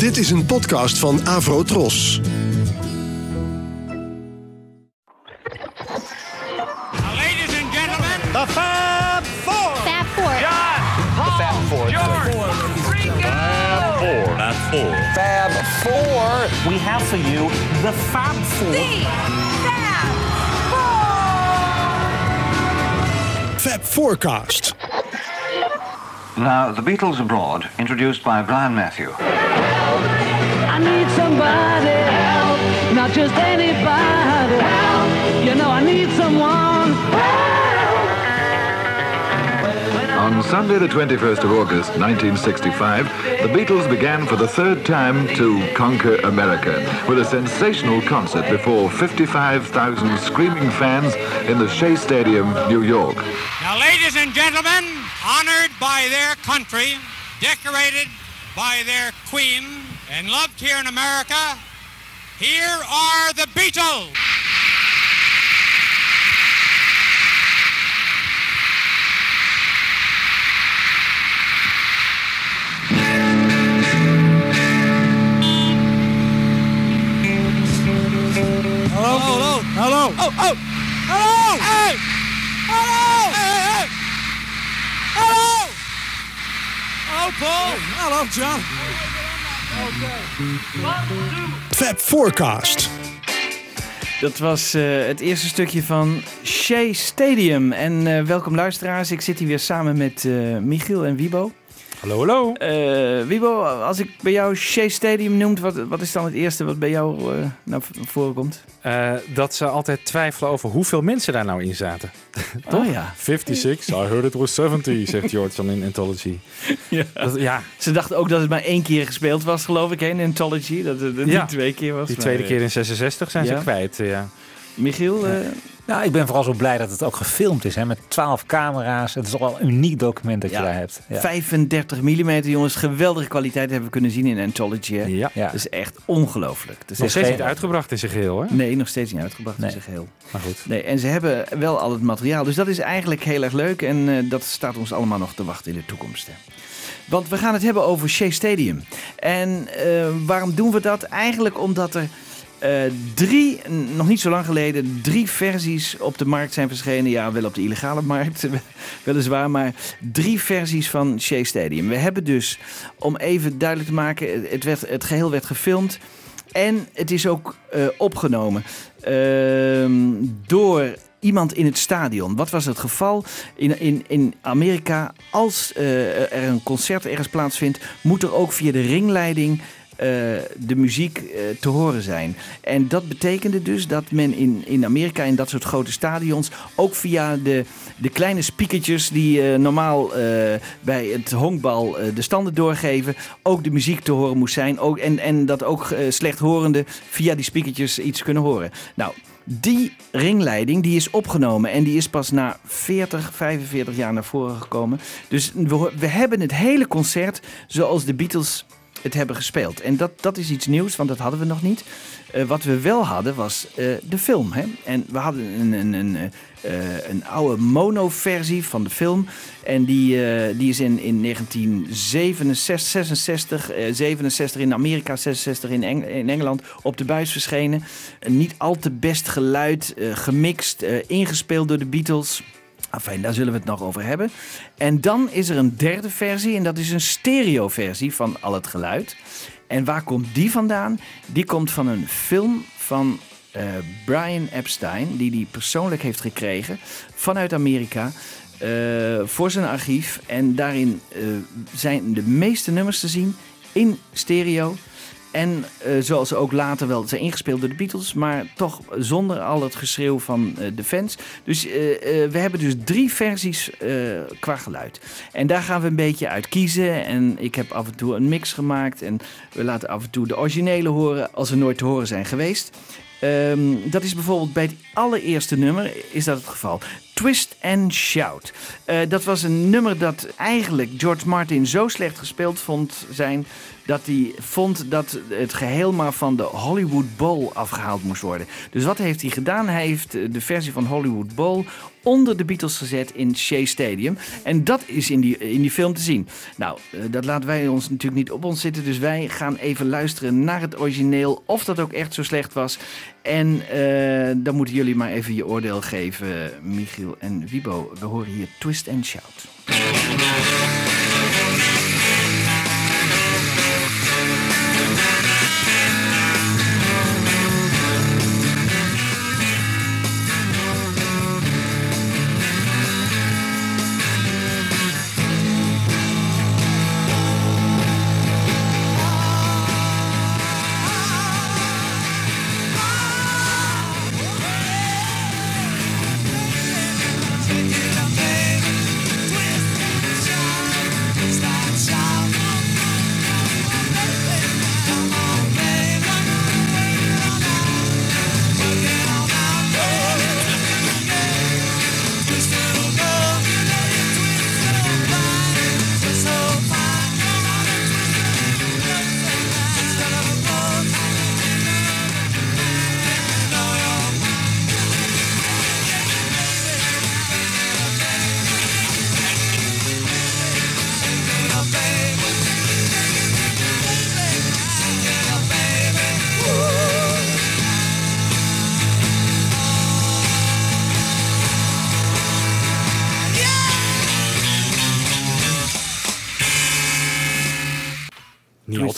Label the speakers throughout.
Speaker 1: Dit is een podcast van Avro Tros.
Speaker 2: Ladies and gentlemen,
Speaker 3: The Fab Four.
Speaker 4: Fab Four.
Speaker 2: John, Paul, George, Ringo.
Speaker 3: Fab Four.
Speaker 5: Fab Four.
Speaker 3: We have for you the Fab Four.
Speaker 1: Fab Forecast.
Speaker 6: Now, the Beatles Abroad, introduced by Brian Matthew.
Speaker 7: I need somebody help, not just anybody help. You know I need someone
Speaker 8: On Sunday, the 21st of August, 1965, the Beatles began for the third time to conquer America with a sensational concert before 55,000 screaming fans in the Shea Stadium, New York.
Speaker 2: Now, ladies and gentlemen, honored by their country, decorated by their queen, and loved here in America, here are the Beatles. Hallo, hallo, hallo. Oh, oh, hallo. Hey, hallo. Hey, hey, hey. Hallo. Hallo, Paul. Hallo, John.
Speaker 1: Fab Forecast.
Speaker 9: Dat was eh, het eerste stukje van Shea Stadium. En eh, welkom luisteraars. Ik zit hier weer samen met eh, Michiel en Wibo.
Speaker 10: Hallo, hallo.
Speaker 9: Eh, Wibo, als ik bij jou Shea Stadium noem, wat, wat is dan het eerste wat bij jou eh naar voren komt?
Speaker 10: Eh, dat ze altijd twijfelen over hoeveel mensen daar nou in zaten.
Speaker 9: Oh ja.
Speaker 10: 56, I heard it was 70, zegt George dan in Anthology.
Speaker 9: ja.
Speaker 10: Dat, ja,
Speaker 9: Ze dachten ook dat het maar één keer gespeeld was, geloof ik, hè, in Anthology. Dat het niet
Speaker 10: Ja.
Speaker 9: twee keer was.
Speaker 10: die tweede keer in 66 zijn
Speaker 9: ja.
Speaker 10: ze kwijt. Ja.
Speaker 9: Michiel, eh,
Speaker 11: Nou, ik ben vooral zo blij dat het ook gefilmd is. Hè, met 12 camera's. Het is toch wel een uniek document dat
Speaker 9: Ja.
Speaker 11: je daar hebt. Ja.
Speaker 9: 35 mm, jongens. Geweldige kwaliteit hebben we kunnen zien in Anthology. Hè.
Speaker 10: ja.
Speaker 11: Ja.
Speaker 9: Dat is echt ongelooflijk. Is
Speaker 10: Nog steeds
Speaker 11: geen-
Speaker 10: niet uitgebracht in zijn geheel, hè?
Speaker 9: Nee, nog steeds niet uitgebracht
Speaker 11: Nee.
Speaker 9: in zijn geheel.
Speaker 10: Maar goed.
Speaker 9: Nee, en ze hebben wel al het materiaal. Dus dat is eigenlijk heel erg leuk. En eh, dat staat ons allemaal nog te wachten in de toekomst. Hè. Want we gaan het hebben over Shea Stadium. En eh, waarom doen we dat? Eigenlijk omdat er eh, drie, nog niet zo lang geleden, drie versies op de markt zijn verschenen. Ja, wel op de illegale markt, weliswaar. Maar drie versies van Shea Stadium. We hebben dus, om even duidelijk te maken, het, werd, het geheel werd gefilmd. En het is ook eh, opgenomen ehm, door iemand in het stadion. Wat was het geval? In, in, in Amerika, als eh, er een concert ergens plaatsvindt, moet er ook via de ringleiding de muziek eh, te horen zijn. En dat betekende dus dat men in, in Amerika, in dat soort grote stadions, ook via de, de kleine speakertjes die eh, normaal eh, bij het honkbal eh, de standen doorgeven, ook de muziek te horen moest zijn. Ook, en, en dat ook eh, slechthorenden via die speakertjes iets kunnen horen. Nou, die ringleiding die is opgenomen en die is pas na 40, 45 jaar naar voren gekomen. Dus we, we hebben het hele concert zoals de Beatles het hebben gespeeld. En dat, dat is iets nieuws, want dat hadden we nog niet. Eh, wat we wel hadden was eh, de film. Hè? En we hadden een, een, een, eh, een oude mono-versie van de film. En die, die is in, in 1967, 66, eh, 67 in Amerika, 66 in, in Engeland op de buis verschenen. Niet al te best geluid, gemixt, ingespeeld door de Beatles. Enfin, daar zullen we het nog over hebben. En dan is er een derde versie en dat is een stereo-versie van al het geluid. En waar komt die vandaan? Die komt van een film van eh, Brian Epstein, die die persoonlijk heeft gekregen vanuit Amerika. eh, voor zijn archief. En daarin eh, zijn de meeste nummers te zien in stereo. En eh, zoals ze ook later wel zijn ingespeeld door de Beatles, maar toch zonder al het geschreeuw van eh, de fans. Dus eh, we hebben dus drie versies qua geluid. En daar gaan we een beetje uit kiezen. En ik heb af en toe een mix gemaakt. En we laten af en toe de originele horen als ze nooit te horen zijn geweest. Ehm, dat is bijvoorbeeld bij het allereerste nummer is dat het geval. Twist and Shout. Eh, dat was een nummer dat eigenlijk George Martin zo slecht gespeeld vond zijn dat hij vond dat het geheel maar van de Hollywood Bowl afgehaald moest worden. Dus wat heeft hij gedaan? Hij heeft eh, de versie van Hollywood Bowl onder de Beatles gezet in Shea Stadium. En dat is in die, in die film te zien. Nou, eh, dat laten wij ons natuurlijk niet op ons zitten. Dus wij gaan even luisteren naar het origineel. Of dat ook echt zo slecht was. En eh, dan moeten jullie maar even je oordeel geven, Michiel en Wibo. We horen hier Twist and Shout.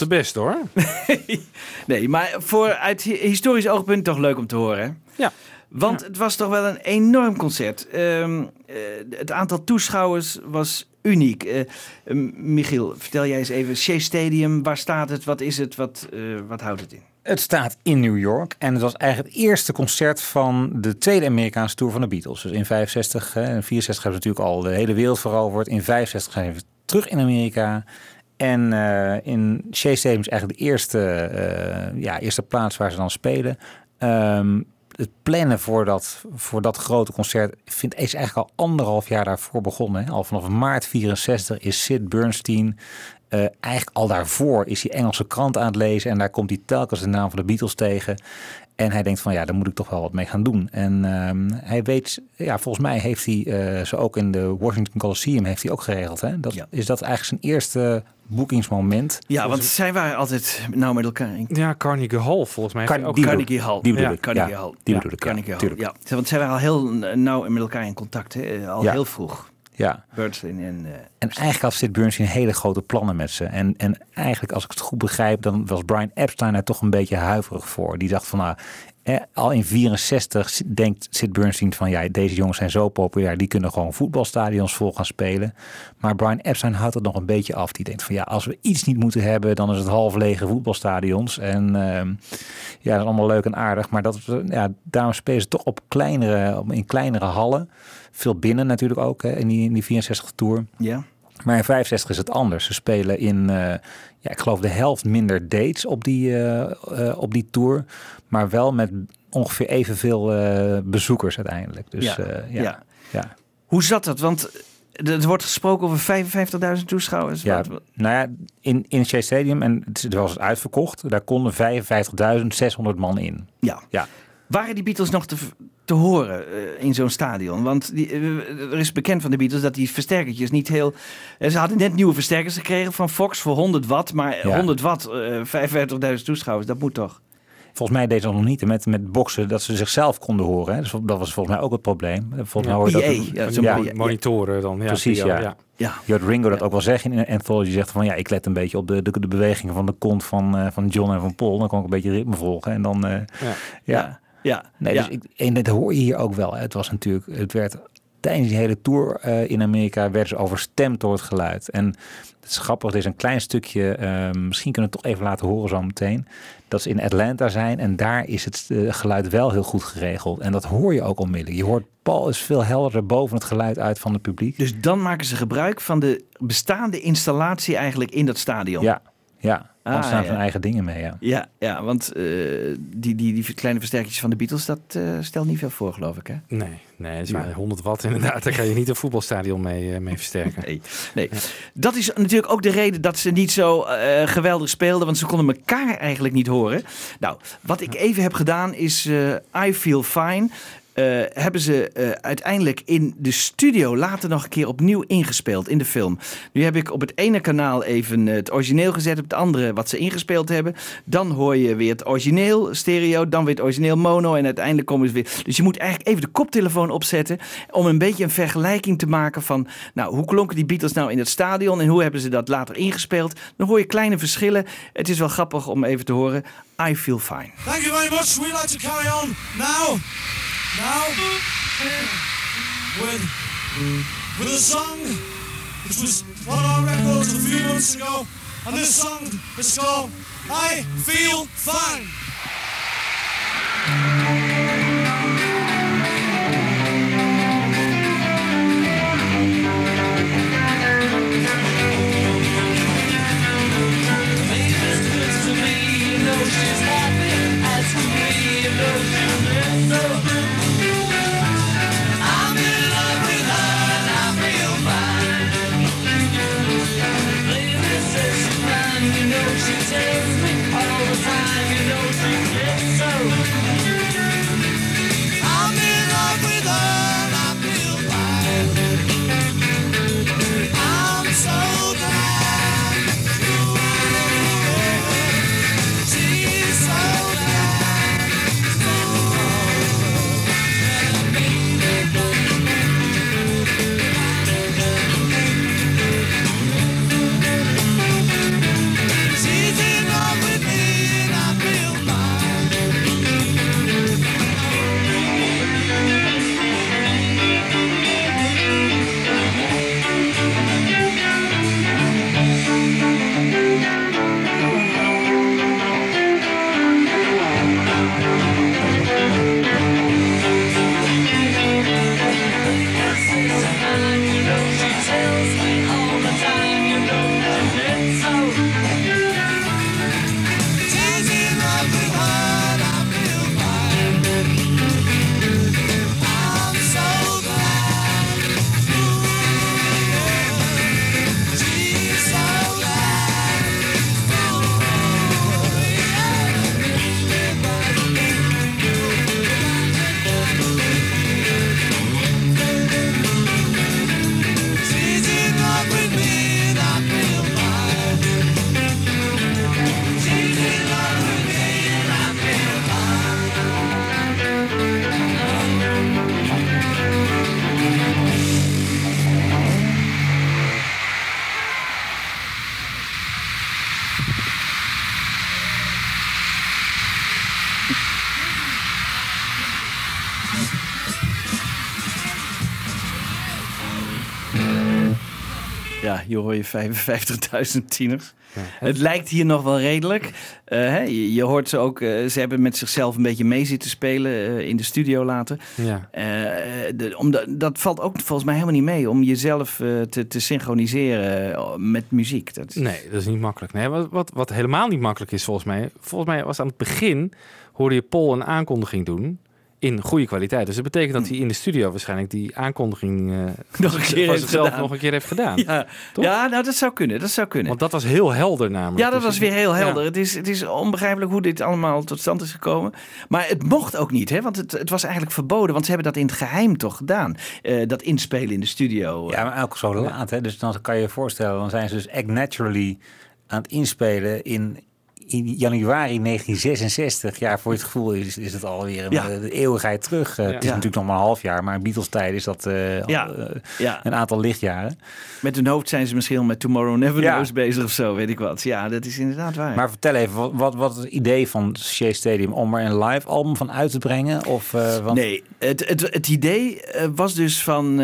Speaker 10: Te best hoor.
Speaker 9: Nee, maar voor uit hi- historisch oogpunt toch leuk om te horen.
Speaker 10: Ja.
Speaker 9: Want het was toch wel een enorm concert. Ehm, eh, het aantal toeschouwers was uniek. Eh, Michiel, vertel jij eens even. Shea Stadium, waar staat het? Wat is het? Wat, eh, wat houdt het in?
Speaker 11: Het staat in New York en het was eigenlijk het eerste concert van de tweede Amerikaanse tour van de Beatles. Dus in 65 hè, en 64 hebben ze natuurlijk al de hele wereld veroverd. In 65 zijn ze terug in Amerika. En eh, in Shea Stadium is eigenlijk de eerste, eh, ja, eerste plaats waar ze dan spelen. Ehm, het plannen voor dat, voor dat grote concert vind, is eigenlijk al anderhalf jaar daarvoor begonnen. Hè. Al vanaf maart 64 is Sid Bernstein eh, eigenlijk al daarvoor is hij Engelse krant aan het lezen en daar komt hij telkens de naam van de Beatles tegen. En hij denkt van ja, daar moet ik toch wel wat mee gaan doen. En ehm, hij weet, ja, volgens mij heeft hij zo ook in de Washington Coliseum heeft hij ook geregeld. Hè? Dat,
Speaker 9: Ja.
Speaker 11: Is dat eigenlijk zijn eerste boekingsmoment?
Speaker 9: Ja, want zij waren altijd nou met elkaar in
Speaker 10: Ja, Carnegie Hall volgens mij.
Speaker 11: Car-
Speaker 10: ook
Speaker 11: die
Speaker 9: Carnegie Hall.
Speaker 11: Die bedoel
Speaker 10: Ja,
Speaker 11: ik.
Speaker 9: Carnegie
Speaker 11: ja,
Speaker 9: Hall.
Speaker 11: Die
Speaker 10: Ja,
Speaker 11: bedoel ik,
Speaker 9: Carnegie
Speaker 11: ja,
Speaker 9: Hall.
Speaker 11: tuurlijk.
Speaker 9: Ja, want zij waren al heel nauw met elkaar in contact. Hè? Al
Speaker 11: Ja.
Speaker 9: heel vroeg.
Speaker 11: Ja.
Speaker 9: Bernstein en... eh,
Speaker 11: En eigenlijk had Sid Bernstein hele grote plannen met ze. En, en eigenlijk, als ik het goed begrijp, dan was Brian Epstein er toch een beetje huiverig voor. Die dacht van, nou, eh, al in 64 denkt Sid Bernstein van, ja, deze jongens zijn zo populair, die kunnen gewoon voetbalstadions vol gaan spelen. Maar Brian Epstein houdt het nog een beetje af. Die denkt van, ja, als we iets niet moeten hebben, dan is het half lege voetbalstadions. En ehm, ja, dat allemaal leuk en aardig. Maar dat, ja, daarom spelen ze toch op kleinere, in kleinere hallen. Veel binnen natuurlijk ook, hè, in, die, in die 64 Tour.
Speaker 9: ja.
Speaker 11: Maar in 65 is het anders. Ze spelen in, eh, ja, ik geloof de helft minder dates op die, eh, op die tour. Maar wel met ongeveer evenveel bezoekers uiteindelijk. Dus
Speaker 9: Ja,
Speaker 11: ja,
Speaker 9: ja.
Speaker 11: ja.
Speaker 9: Hoe zat dat? Want er wordt gesproken over 55.000 toeschouwers.
Speaker 11: Ja,
Speaker 9: wat-
Speaker 11: nou ja, in, in Shea Stadium, en het was het uitverkocht, daar konden 55.600 man in.
Speaker 9: ja.
Speaker 11: Ja.
Speaker 9: Waren die Beatles nog te, te horen eh, in zo'n stadion? Want die, eh, er is bekend van de Beatles dat die versterkertjes niet heel... eh, ze hadden net nieuwe versterkers gekregen van Fox voor 100 watt. Maar
Speaker 11: Ja.
Speaker 9: 100 watt, eh 55.000 toeschouwers, dat moet toch?
Speaker 11: Volgens mij deed ze dat nog niet met, met boksen dat ze zichzelf konden horen. Hè. Dus dat was volgens mij ook het probleem. Volgens mij
Speaker 9: PA,
Speaker 11: dat,
Speaker 9: ja,
Speaker 10: Zo'n
Speaker 11: ja,
Speaker 10: monitoren dan. Ja,
Speaker 11: Precies, ja.
Speaker 9: Ja.
Speaker 11: Je hoort Ringo dat ook wel zeggen in een anthology. Zegt van ja, ik let een beetje op de, de, de bewegingen van de kont van, eh, van John en van Paul. Dan kan ik een beetje ritme volgen. En dan, eh,
Speaker 10: Ja.
Speaker 11: Ja. Nee,
Speaker 9: ja.
Speaker 11: dus ik, en dat hoor je hier ook wel. hè. Het was natuurlijk, het werd tijdens die hele tour eh, in Amerika werd ze overstemd door het geluid. En het is grappig, er is een klein stukje, eh, misschien kunnen we het toch even laten horen zo meteen. Dat ze in Atlanta zijn en daar is het eh, geluid wel heel goed geregeld. En dat hoor je ook onmiddellijk. Je hoort Paul is veel helderder boven het geluid uit van het publiek.
Speaker 9: Dus dan maken ze gebruik van de bestaande installatie eigenlijk in dat stadion.
Speaker 11: Ja, ja. Anders staan
Speaker 9: Ah, ja.
Speaker 11: hun eigen dingen mee, ja.
Speaker 9: Ja, ja want eh, die, die, die kleine versterkertjes van de Beatles, dat eh, stelt niet veel voor, geloof ik, hè?
Speaker 10: Nee, nee, het is maar 100 watt inderdaad. Daar kan je niet een voetbalstadion mee, eh, mee versterken.
Speaker 9: Nee, nee. Dat is natuurlijk ook de reden dat ze niet zo eh, geweldig speelden, want ze konden elkaar eigenlijk niet horen. Nou, wat ik even heb gedaan is eh, I Feel Fine. Eh, hebben ze eh, uiteindelijk in de studio later nog een keer opnieuw ingespeeld in de film. Nu heb ik op het ene kanaal even het origineel gezet, op het andere wat ze ingespeeld hebben. Dan hoor je weer het origineel stereo, dan weer het origineel mono en uiteindelijk komen ze weer. Dus je moet eigenlijk even de koptelefoon opzetten om een beetje een vergelijking te maken van, nou, hoe klonken die Beatles nou in het stadion en hoe hebben ze dat later ingespeeld? Dan hoor je kleine verschillen. Het is wel grappig om even te horen. I feel fine.
Speaker 12: Thank you very much. We'd like to carry on now. Now with with a song which was on our records a few months ago, and this song is called "I Feel Fine."
Speaker 9: 55.000 tieners. Het lijkt hier nog wel redelijk. Eh, hè, je, je hoort ze ook, eh, ze hebben met zichzelf een beetje mee zitten spelen eh, in de studio later.
Speaker 10: Ja.
Speaker 9: De, omdat, dat valt ook volgens mij helemaal niet mee om jezelf te, te synchroniseren met muziek. Dat is,
Speaker 10: Nee, dat is niet makkelijk. Nee, wat, wat, wat helemaal niet makkelijk is volgens mij... Volgens mij was aan het begin, hoorde je Paul een aankondiging doen... in goede kwaliteit. Dus dat betekent dat hij in de studio waarschijnlijk die aankondiging... eh,
Speaker 9: Nog een keer
Speaker 10: van
Speaker 9: heeft
Speaker 10: zichzelf
Speaker 9: gedaan.
Speaker 10: nog een keer heeft gedaan.
Speaker 9: Ja,
Speaker 10: Toch?
Speaker 9: ja nou, dat zou kunnen. Dat zou kunnen.
Speaker 10: Want dat was heel helder namelijk.
Speaker 9: Ja, dat
Speaker 10: Dus
Speaker 9: was weer heel
Speaker 10: ja.
Speaker 9: helder. Het, is, het is onbegrijpelijk hoe dit allemaal tot stand is gekomen. Maar het mocht ook niet, hè? want het, het was eigenlijk verboden. Want ze hebben dat in het geheim toch gedaan. Eh, dat inspelen in de studio.
Speaker 11: Ja, maar ook zo laat. Hè? Dus dan kan je je voorstellen, dan zijn ze dus Act Naturally aan het inspelen in, in januari 1966. Ja, voor het gevoel is, is het alweer een
Speaker 9: Ja.
Speaker 11: eh, de eeuwigheid terug. Eh,
Speaker 9: Ja.
Speaker 11: Het is
Speaker 9: Ja.
Speaker 11: natuurlijk nog maar een half jaar, maar in Beatles tijd is dat al,
Speaker 9: Ja.
Speaker 11: een aantal lichtjaren.
Speaker 9: Met hun hoofd zijn ze misschien al met Tomorrow Never. Knows bezig of zo, weet ik wat. Ja, dat is inderdaad waar.
Speaker 11: Maar vertel even, wat, wat, wat het idee van Shea Stadium om er een live album van uit te brengen? Of, want-
Speaker 9: Nee, het, het, het idee was dus van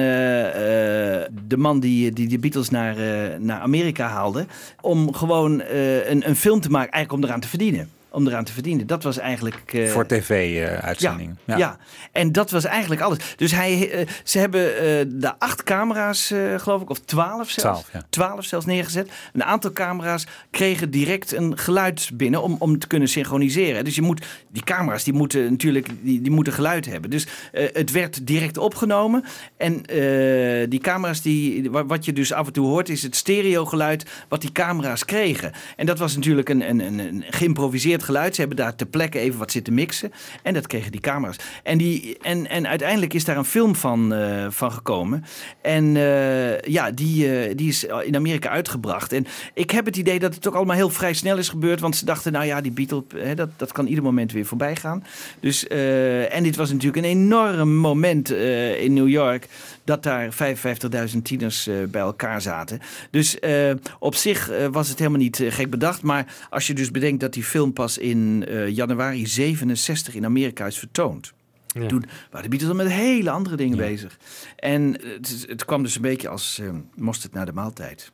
Speaker 9: de man die, die de Beatles naar, eh, naar Amerika haalde. Om gewoon eh, een, een film te maken, eigenlijk om eraan te verdienen. Om eraan te verdienen. Dat was eigenlijk... eh,
Speaker 11: Voor tv-uitzending.
Speaker 9: ja, ja. en dat was eigenlijk alles. Dus hij, eh, ze hebben eh de acht camera's, eh, geloof ik, of twaalf zelfs.
Speaker 11: Twaalf, ja.
Speaker 9: Twaalf zelfs neergezet. Een aantal camera's kregen direct een geluid binnen om, om te kunnen synchroniseren. Dus je moet, die camera's die moeten natuurlijk die, die moeten geluid hebben. Dus eh, het werd direct opgenomen. En eh, die camera's, die, wa- wat je dus af en toe hoort, is het stereogeluid wat die camera's kregen. En dat was natuurlijk een, een, een, een geïmproviseerd geluid. Ze hebben daar ter plekke even wat zitten mixen. En dat kregen die camera's. En, die, en, en uiteindelijk is daar een film van, eh, van gekomen. En eh, ja, die, eh, die is in Amerika uitgebracht. En ik heb het idee dat het ook allemaal heel vrij snel is gebeurd. Want ze dachten, nou ja, die Beatles, hè, dat, dat kan ieder moment weer voorbij gaan. Dus, en dit was natuurlijk een enorm moment in New York. Dat daar 55.000 tieners eh, bij elkaar zaten. Dus eh, op zich eh, was het helemaal niet gek bedacht. Maar als je dus bedenkt dat die film pas in januari 67 in Amerika is vertoond.
Speaker 10: Ja.
Speaker 9: Toen waren de Beatles al met hele andere dingen bezig. En het, het kwam dus een beetje als mosterd naar de maaltijd.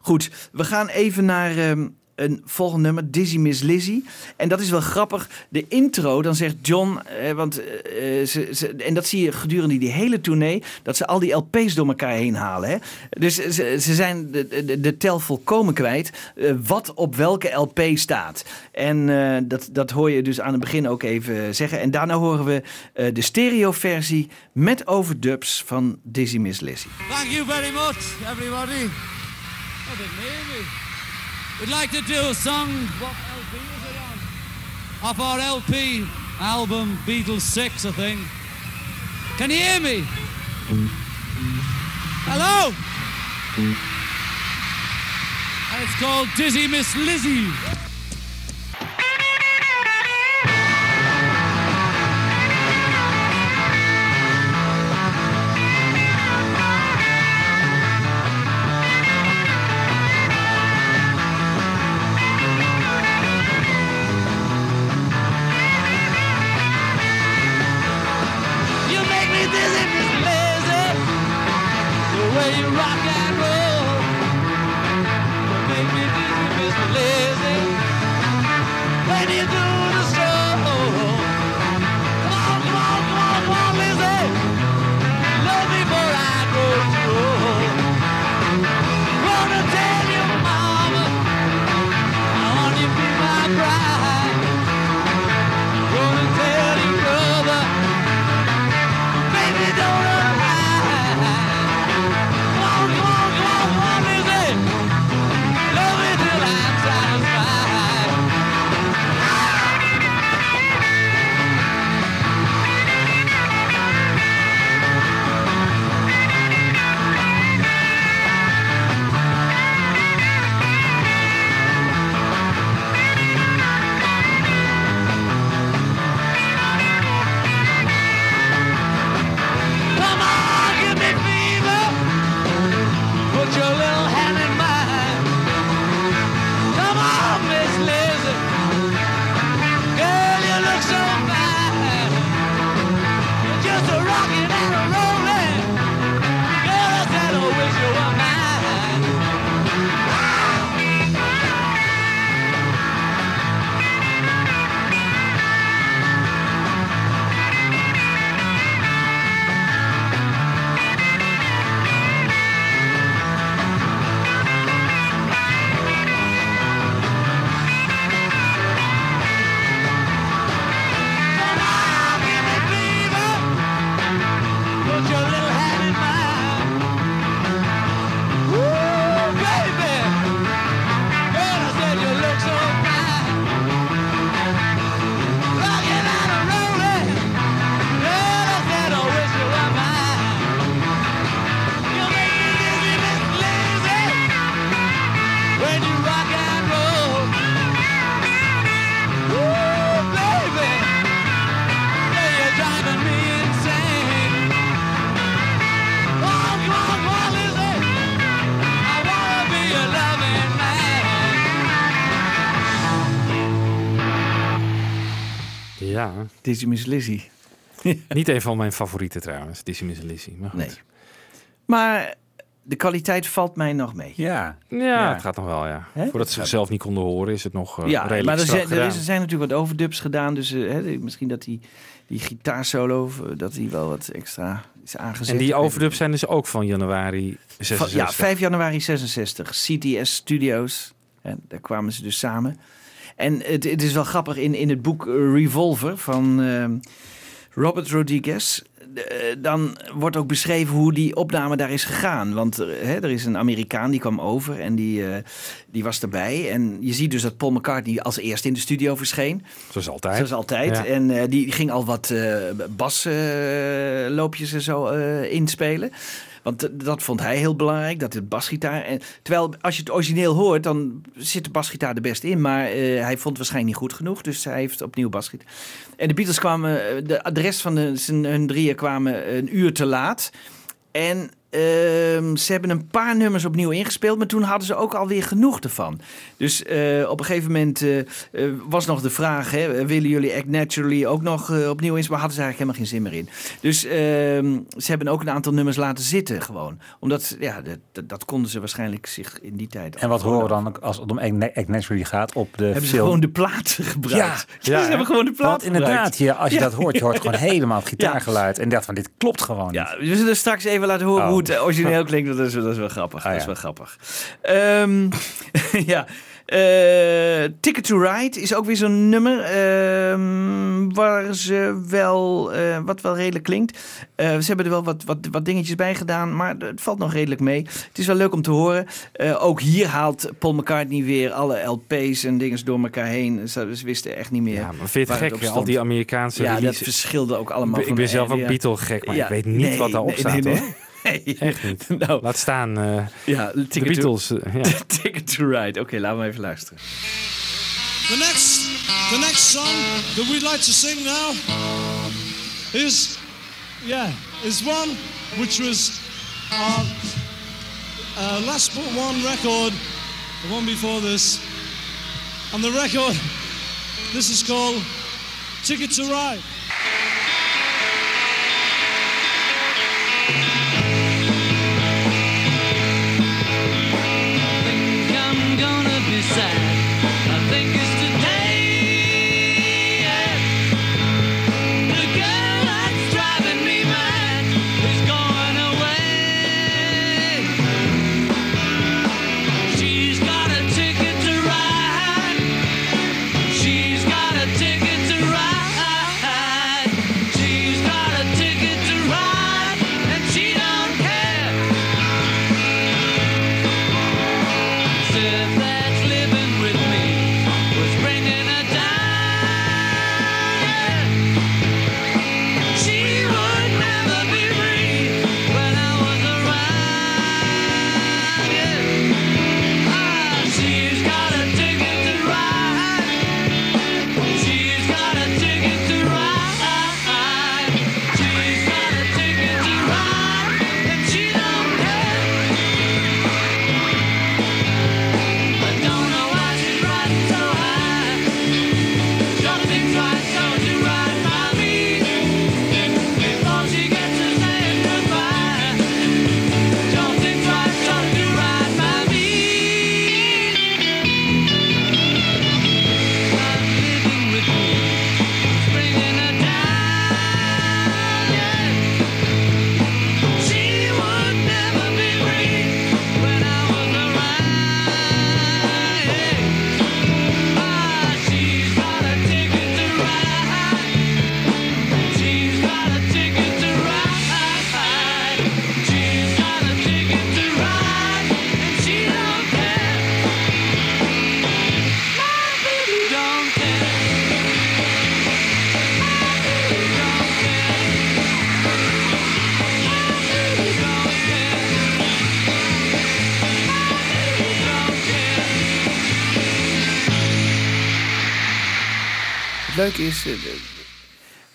Speaker 9: Goed, we gaan even naar ehm, een volgend nummer, Dizzy Miss Lizzy. En dat is wel grappig. De intro, dan zegt John, eh, want, eh, ze, ze, en dat zie je gedurende die hele tournee, dat ze al die LP's door elkaar heen halen. Hè? Dus ze, zijn de, de, tel volkomen kwijt eh, wat op welke LP staat. En eh, dat, dat hoor je dus aan het begin ook even zeggen. En daarna horen we eh, de stereoversie met overdubs van Dizzy Miss Lizzy.
Speaker 12: Thank you very much, everybody. Me. We'd like to do a song. What LP is it on? Off our LP album, Beatles 6, I think. Can you hear me? Hello? And it's called Dizzy Miss Lizzy.
Speaker 9: Dizzy Miss Lizzy.
Speaker 10: niet een van mijn favorieten trouwens, Dizzy Miss Lizzy. Maar goed.
Speaker 9: Nee. Maar de kwaliteit valt mij nog mee.
Speaker 11: Ja.
Speaker 10: Ja, het gaat nog wel, ja. Voordat ze zichzelf niet konden horen, is het nog eh,
Speaker 9: ja,
Speaker 10: redelijk
Speaker 9: maar er
Speaker 10: strak
Speaker 9: zijn, er, is, er zijn natuurlijk wat overdubs gedaan. Dus hè, misschien dat die, die gitaarsolo, eh, dat die wel wat extra is aangezet.
Speaker 10: En die overdubs zijn dus ook van januari
Speaker 9: Van-
Speaker 10: 66.
Speaker 9: ja, 5 januari 66. CTS Studios. En daar kwamen ze dus samen. En het, het is wel grappig in, in het boek Revolver van ehm, Robert Rodriguez. eh, dan wordt ook beschreven hoe die opname daar is gegaan. Want hè, er is een Amerikaan die kwam over en die, eh, die was erbij. En je ziet dus dat Paul McCartney als eerste in de studio verscheen.
Speaker 10: Zoals altijd.
Speaker 9: Zoals altijd.
Speaker 10: Ja.
Speaker 9: En eh, die ging al wat eh basloopjes en zo inspelen. Want dat vond hij heel belangrijk, dat het basgitaar... En, terwijl als je het origineel hoort, dan zit de basgitaar er best in. Maar eh, hij vond het waarschijnlijk niet goed genoeg, dus hij heeft opnieuw basgitaar. En de Beatles kwamen, eh, de, rest van de, z'n- hun drieën kwamen een uur te laat. En ehm, ze hebben een paar nummers opnieuw ingespeeld, maar toen hadden ze ook alweer genoeg ervan. Dus eh, op een gegeven moment eh, eh, was nog de vraag: hè, willen jullie Act Naturally ook nog opnieuw inspelen? Maar hadden ze eigenlijk helemaal geen zin meer in. Dus ehm, ze hebben ook een aantal nummers laten zitten, gewoon. Omdat, ja, dat, dat, konden ze waarschijnlijk zich in die tijd.
Speaker 11: En wat horen we dan als het om Act Naturally gaat op de
Speaker 9: Hebben ze gewoon de platen gebruikt?
Speaker 11: Ja,
Speaker 9: ze hebben gewoon de platen
Speaker 11: Want inderdaad, je, als je
Speaker 9: Ja.
Speaker 11: dat hoort, je hoort gewoon helemaal het gitaargeluid. En dacht van, dit klopt gewoon
Speaker 9: Ja,
Speaker 11: niet.
Speaker 9: we zullen straks even laten horen
Speaker 11: Oh.
Speaker 9: hoe het origineel klinkt. Dat is, dat is wel grappig.
Speaker 11: Ah,
Speaker 9: dat is wel grappig. Ehm, ja. Eh, Ticket to Ride is ook weer zo'n nummer ehm, waar ze wel, eh, wat wel redelijk klinkt. Eh, ze hebben er wel wat, wat, wat dingetjes bij gedaan, maar het valt nog redelijk mee. Het is wel leuk om te horen. Ook hier haalt Paul McCartney weer alle LP's en dingen door elkaar heen. Ze, ze wisten echt niet meer.
Speaker 10: Ja, maar vind je het gek, al die Amerikaanse
Speaker 9: Ja, dat verschilde ook allemaal.
Speaker 10: Ik
Speaker 9: van
Speaker 10: ik ben zelf ook. Beatle gek, maar
Speaker 9: Ja,
Speaker 10: ik weet niet
Speaker 9: nee,
Speaker 10: wat daarop
Speaker 9: nee,
Speaker 10: staat
Speaker 9: nee,
Speaker 10: hoor.
Speaker 9: nee.
Speaker 10: Echt niet.
Speaker 9: Nou.
Speaker 10: Laat staan eh,
Speaker 9: Ja,
Speaker 10: de
Speaker 9: Ticket to-
Speaker 10: Beatles. eh, ja.
Speaker 9: Ticket to Ride. Oké, laten we even luisteren.
Speaker 4: The next, the next song that we'd like to sing now is, yeah, is one which was our uh, last but one record, the one before this, and the record. This is called Ticket to Ride.
Speaker 12: Sad.
Speaker 9: Leuke is eh,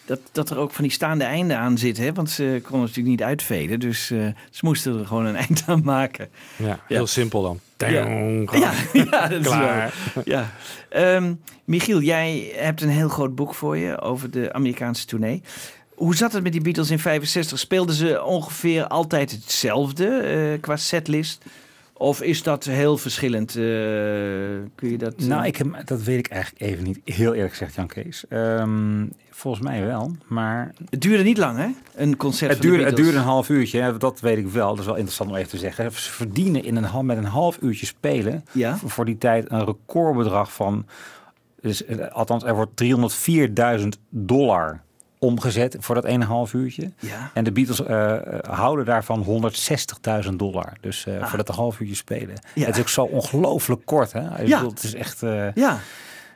Speaker 9: dat, dat er ook van die staande einden aan zitten. Hè? Want ze konden natuurlijk niet uitveden. Dus eh, ze moesten er gewoon een eind aan maken.
Speaker 10: Ja, heel simpel dan.
Speaker 9: Ja, ja, ja, dat is
Speaker 10: Klaar.
Speaker 9: wel. Ja. Ehm, Michiel, jij hebt een heel groot boek voor je over de Amerikaanse tournee. Hoe zat het met die Beatles in 65? Speelden ze ongeveer altijd hetzelfde eh, qua setlist? Of is dat heel verschillend? Eh, kun je dat... eh,
Speaker 11: Nou, ik heb, dat weet ik eigenlijk even niet. Heel eerlijk gezegd, Jan Kees. Ehm, volgens mij wel, maar...
Speaker 9: Het duurde niet lang, hè? Een concert
Speaker 11: Het duurde, het duurde een half uurtje, hè, dat weet ik wel. Dat is wel interessant om even te zeggen. Ze verdienen in een, met een half uurtje spelen
Speaker 9: Ja.
Speaker 11: voor- voor die tijd een recordbedrag van... Dus, eh, althans, er wordt 304.000 dollar omgezet voor dat ene half uurtje.
Speaker 9: Ja.
Speaker 11: En de Beatles eh, houden daarvan 160.000 dollar. Dus eh,
Speaker 9: Ah.
Speaker 11: voor dat een half uurtje spelen.
Speaker 9: Ja.
Speaker 11: Het is ook zo ongelooflijk kort. Hè? Ik
Speaker 9: Ja.
Speaker 11: bedoel, het is echt...
Speaker 9: Ja.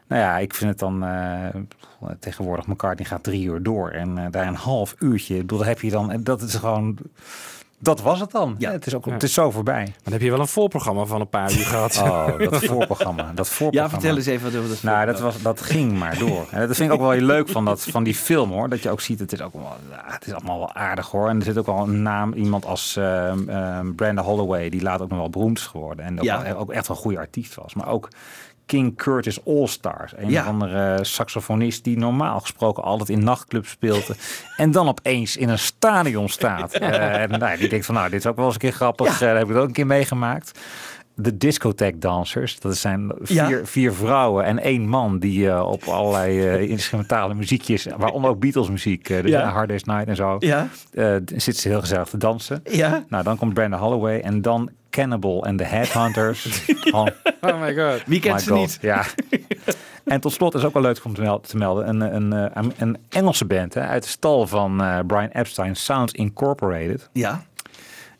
Speaker 11: nou ja, ik vind het dan uh, tegenwoordig McCartney gaat drie uur door en uh, daar een half uurtje. Bedoel, dat heb je dan. En dat is gewoon. Dat was het dan. Ja. Het is ook.
Speaker 10: Ja.
Speaker 11: Het is zo voorbij.
Speaker 10: Maar dan heb je wel een voorprogramma van een paar uur gehad.
Speaker 11: Oh, dat voorprogramma. Dat voorprogramma.
Speaker 9: Ja, vertel eens even wat over dat
Speaker 11: Nou, dat, was, dat ging maar door. En dat vind ik ook wel heel leuk van, dat, van die film hoor. Dat je ook ziet, het is ook wel, ja, het is allemaal wel aardig hoor. En er zit ook wel een naam, iemand als uh, uh, Brenda Holloway, die later ook nog wel beroemd is geworden. En ook,
Speaker 9: Ja.
Speaker 11: wel, ook echt wel een goede artiest was. Maar ook King Curtis All Stars. Een
Speaker 9: Ja.
Speaker 11: of andere saxofonist die normaal gesproken altijd in nachtclubs speelde. en dan opeens in een stadion staat. Eh, en nou, die denkt van nou, dit is ook wel eens een keer grappig.
Speaker 9: Ja.
Speaker 11: Eh, dat heb ik ook een keer meegemaakt. De discotheek dancers. Dat zijn vier,
Speaker 9: Ja.
Speaker 11: vier vrouwen en één man die eh, op allerlei eh, instrumentale muziekjes, waaronder ook Beatles muziek, eh, dus
Speaker 9: Ja.
Speaker 11: ja. Hard Day's Night en zo,
Speaker 9: Ja.
Speaker 11: eh, zitten ze heel gezellig te dansen.
Speaker 9: Ja.
Speaker 11: Nou, dan komt Brenda Holloway en dan Cannibal en de Headhunters. oh,
Speaker 10: Oh my god.
Speaker 9: Wie kent
Speaker 11: my
Speaker 9: ze
Speaker 11: God,
Speaker 9: niet?
Speaker 11: Ja. en tot slot is ook wel leuk om te mel- te melden. Een, een, eh, een Engelse band hè, uit de stal van eh, Brian Epstein, Sounds Incorporated.
Speaker 9: Ja.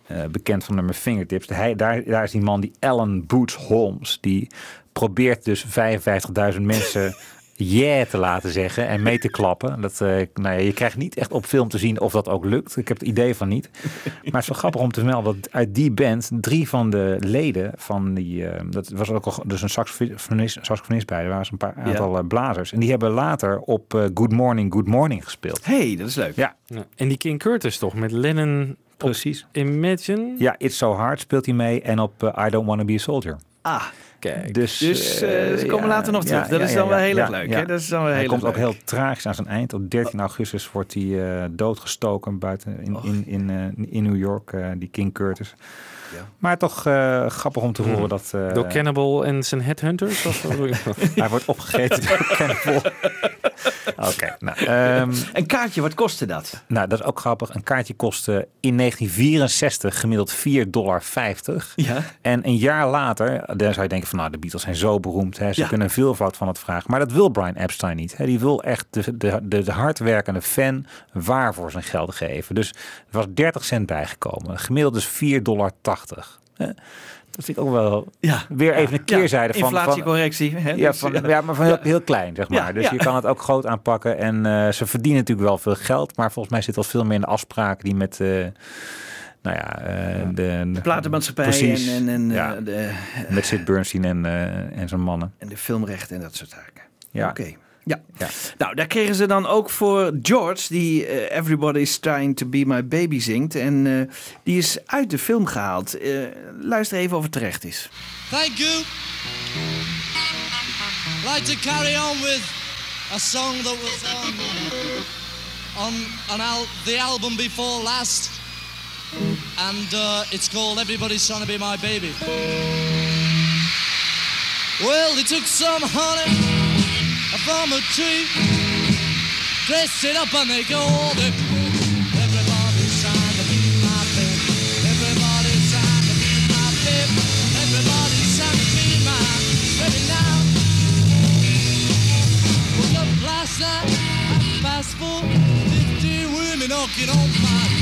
Speaker 11: Eh, bekend van nummer Fingertips. Hij, daar, daar is die man, die Alan Boots Holmes. Die probeert dus 55.000 mensen yeah te laten zeggen en mee te klappen. Dat, eh, nou ja, je krijgt niet echt op film te zien of dat ook lukt. Ik heb het idee van niet. Maar het is wel grappig om te melden dat uit die band drie van de leden van die... eh, dat was ook al, dus een saxofonist, saxofonist bij. Er waren een paar aantal eh, blazers. En die hebben later op eh, Good Morning, Good Morning gespeeld.
Speaker 9: hey, dat is leuk.
Speaker 11: Ja,
Speaker 10: Ja. En die King Curtis toch, met Lennon
Speaker 11: precies.
Speaker 10: Imagine?
Speaker 11: Ja, It's So Hard speelt hij mee. En op I Don't Wanna Be a Soldier.
Speaker 9: Ah,
Speaker 10: Kijk.
Speaker 11: Dus,
Speaker 9: dus
Speaker 11: eh,
Speaker 9: eh, ze komen later nog terug. Dat is dan wel heel erg leuk. Hè? Dat is dan wel
Speaker 11: Hij
Speaker 9: heel
Speaker 11: komt
Speaker 9: erg
Speaker 11: ook
Speaker 9: leuk.
Speaker 11: heel tragisch aan zijn eind. Op 13 augustus wordt hij eh, doodgestoken buiten in, in, in, eh, in New York, die King Curtis.
Speaker 9: Ja.
Speaker 11: Maar toch eh, grappig om te
Speaker 10: Hmm.
Speaker 11: horen dat eh,
Speaker 10: Door Cannibal en zijn headhunters? Of
Speaker 11: hij wordt opgegeten door Cannibal. Oké, nou, ehm,
Speaker 9: Een kaartje, wat kostte dat?
Speaker 11: nou, dat is ook grappig. Een kaartje kostte in 1964 gemiddeld 4,50 dollar.
Speaker 9: Ja.
Speaker 11: En een jaar later, dan zou je denken van nou, de Beatles zijn zo beroemd. Hè, ze
Speaker 9: Ja.
Speaker 11: kunnen veelvoud van het vragen. Maar dat wil Brian Epstein niet. Hè. Die wil echt de, de, de, de hardwerkende fan waar voor zijn geld geven. Dus er was 30 cent bijgekomen. Gemiddeld dus 4,80 dollar. Hè. Dat vind ik ook wel
Speaker 9: Ja.
Speaker 11: weer even een keerzijde van... van
Speaker 9: Inflatiecorrectie. Hè?
Speaker 11: ja,
Speaker 9: Dus,
Speaker 11: van,
Speaker 9: ja.
Speaker 11: ja, maar van heel, heel klein, zeg maar.
Speaker 9: Ja,
Speaker 11: dus
Speaker 9: ja.
Speaker 11: je kan het ook groot aanpakken. En eh, ze verdienen natuurlijk wel veel geld. Maar volgens mij zit dat veel meer in de afspraken die met... eh, nou ja, eh, de, de
Speaker 9: platenmaatschappij
Speaker 11: Precies.
Speaker 9: en, en, en,
Speaker 11: Ja.
Speaker 9: eh, de,
Speaker 11: Met Sid Bernstein en, eh, en zijn mannen.
Speaker 9: en de filmrechten en dat soort zaken.
Speaker 11: Ja.
Speaker 9: Oké. Ja.
Speaker 11: Ja.
Speaker 9: Nou, daar kregen ze dan ook voor George, die eh, Everybody's Trying to Be My Baby zingt. En eh, die is uit de film gehaald. Eh, luister even of het terecht is.
Speaker 12: Thank you. Like to carry on with a song that was on on an al- the album before last, and uh, it's called "Everybody's Trying to Be My Baby." Well, they took some honey from a tree, dressed it up, and they go all the Everybody's trying to be my baby. Everybody's trying to be my baby. Everybody's trying to be my baby now. Woke up last night, half past four, 50 women knocking on my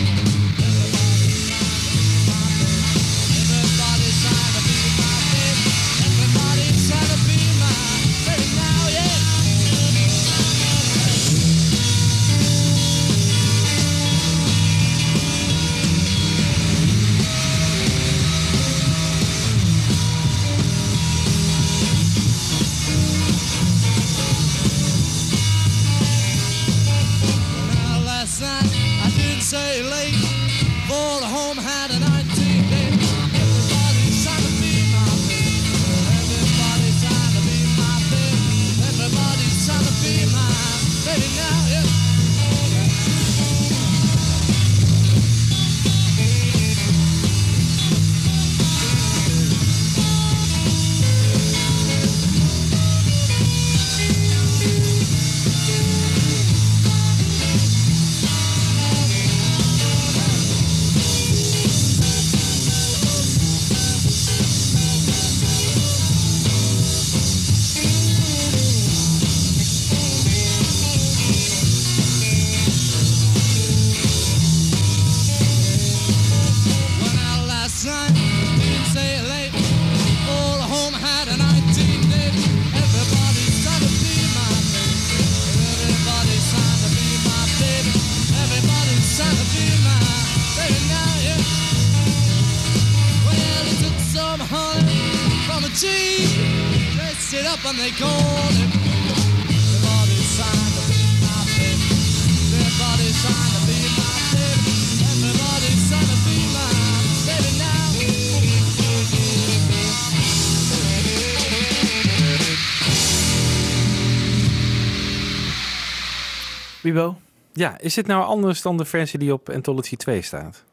Speaker 10: Ja, is dit nou anders dan de versie die op Anthology 2 staat?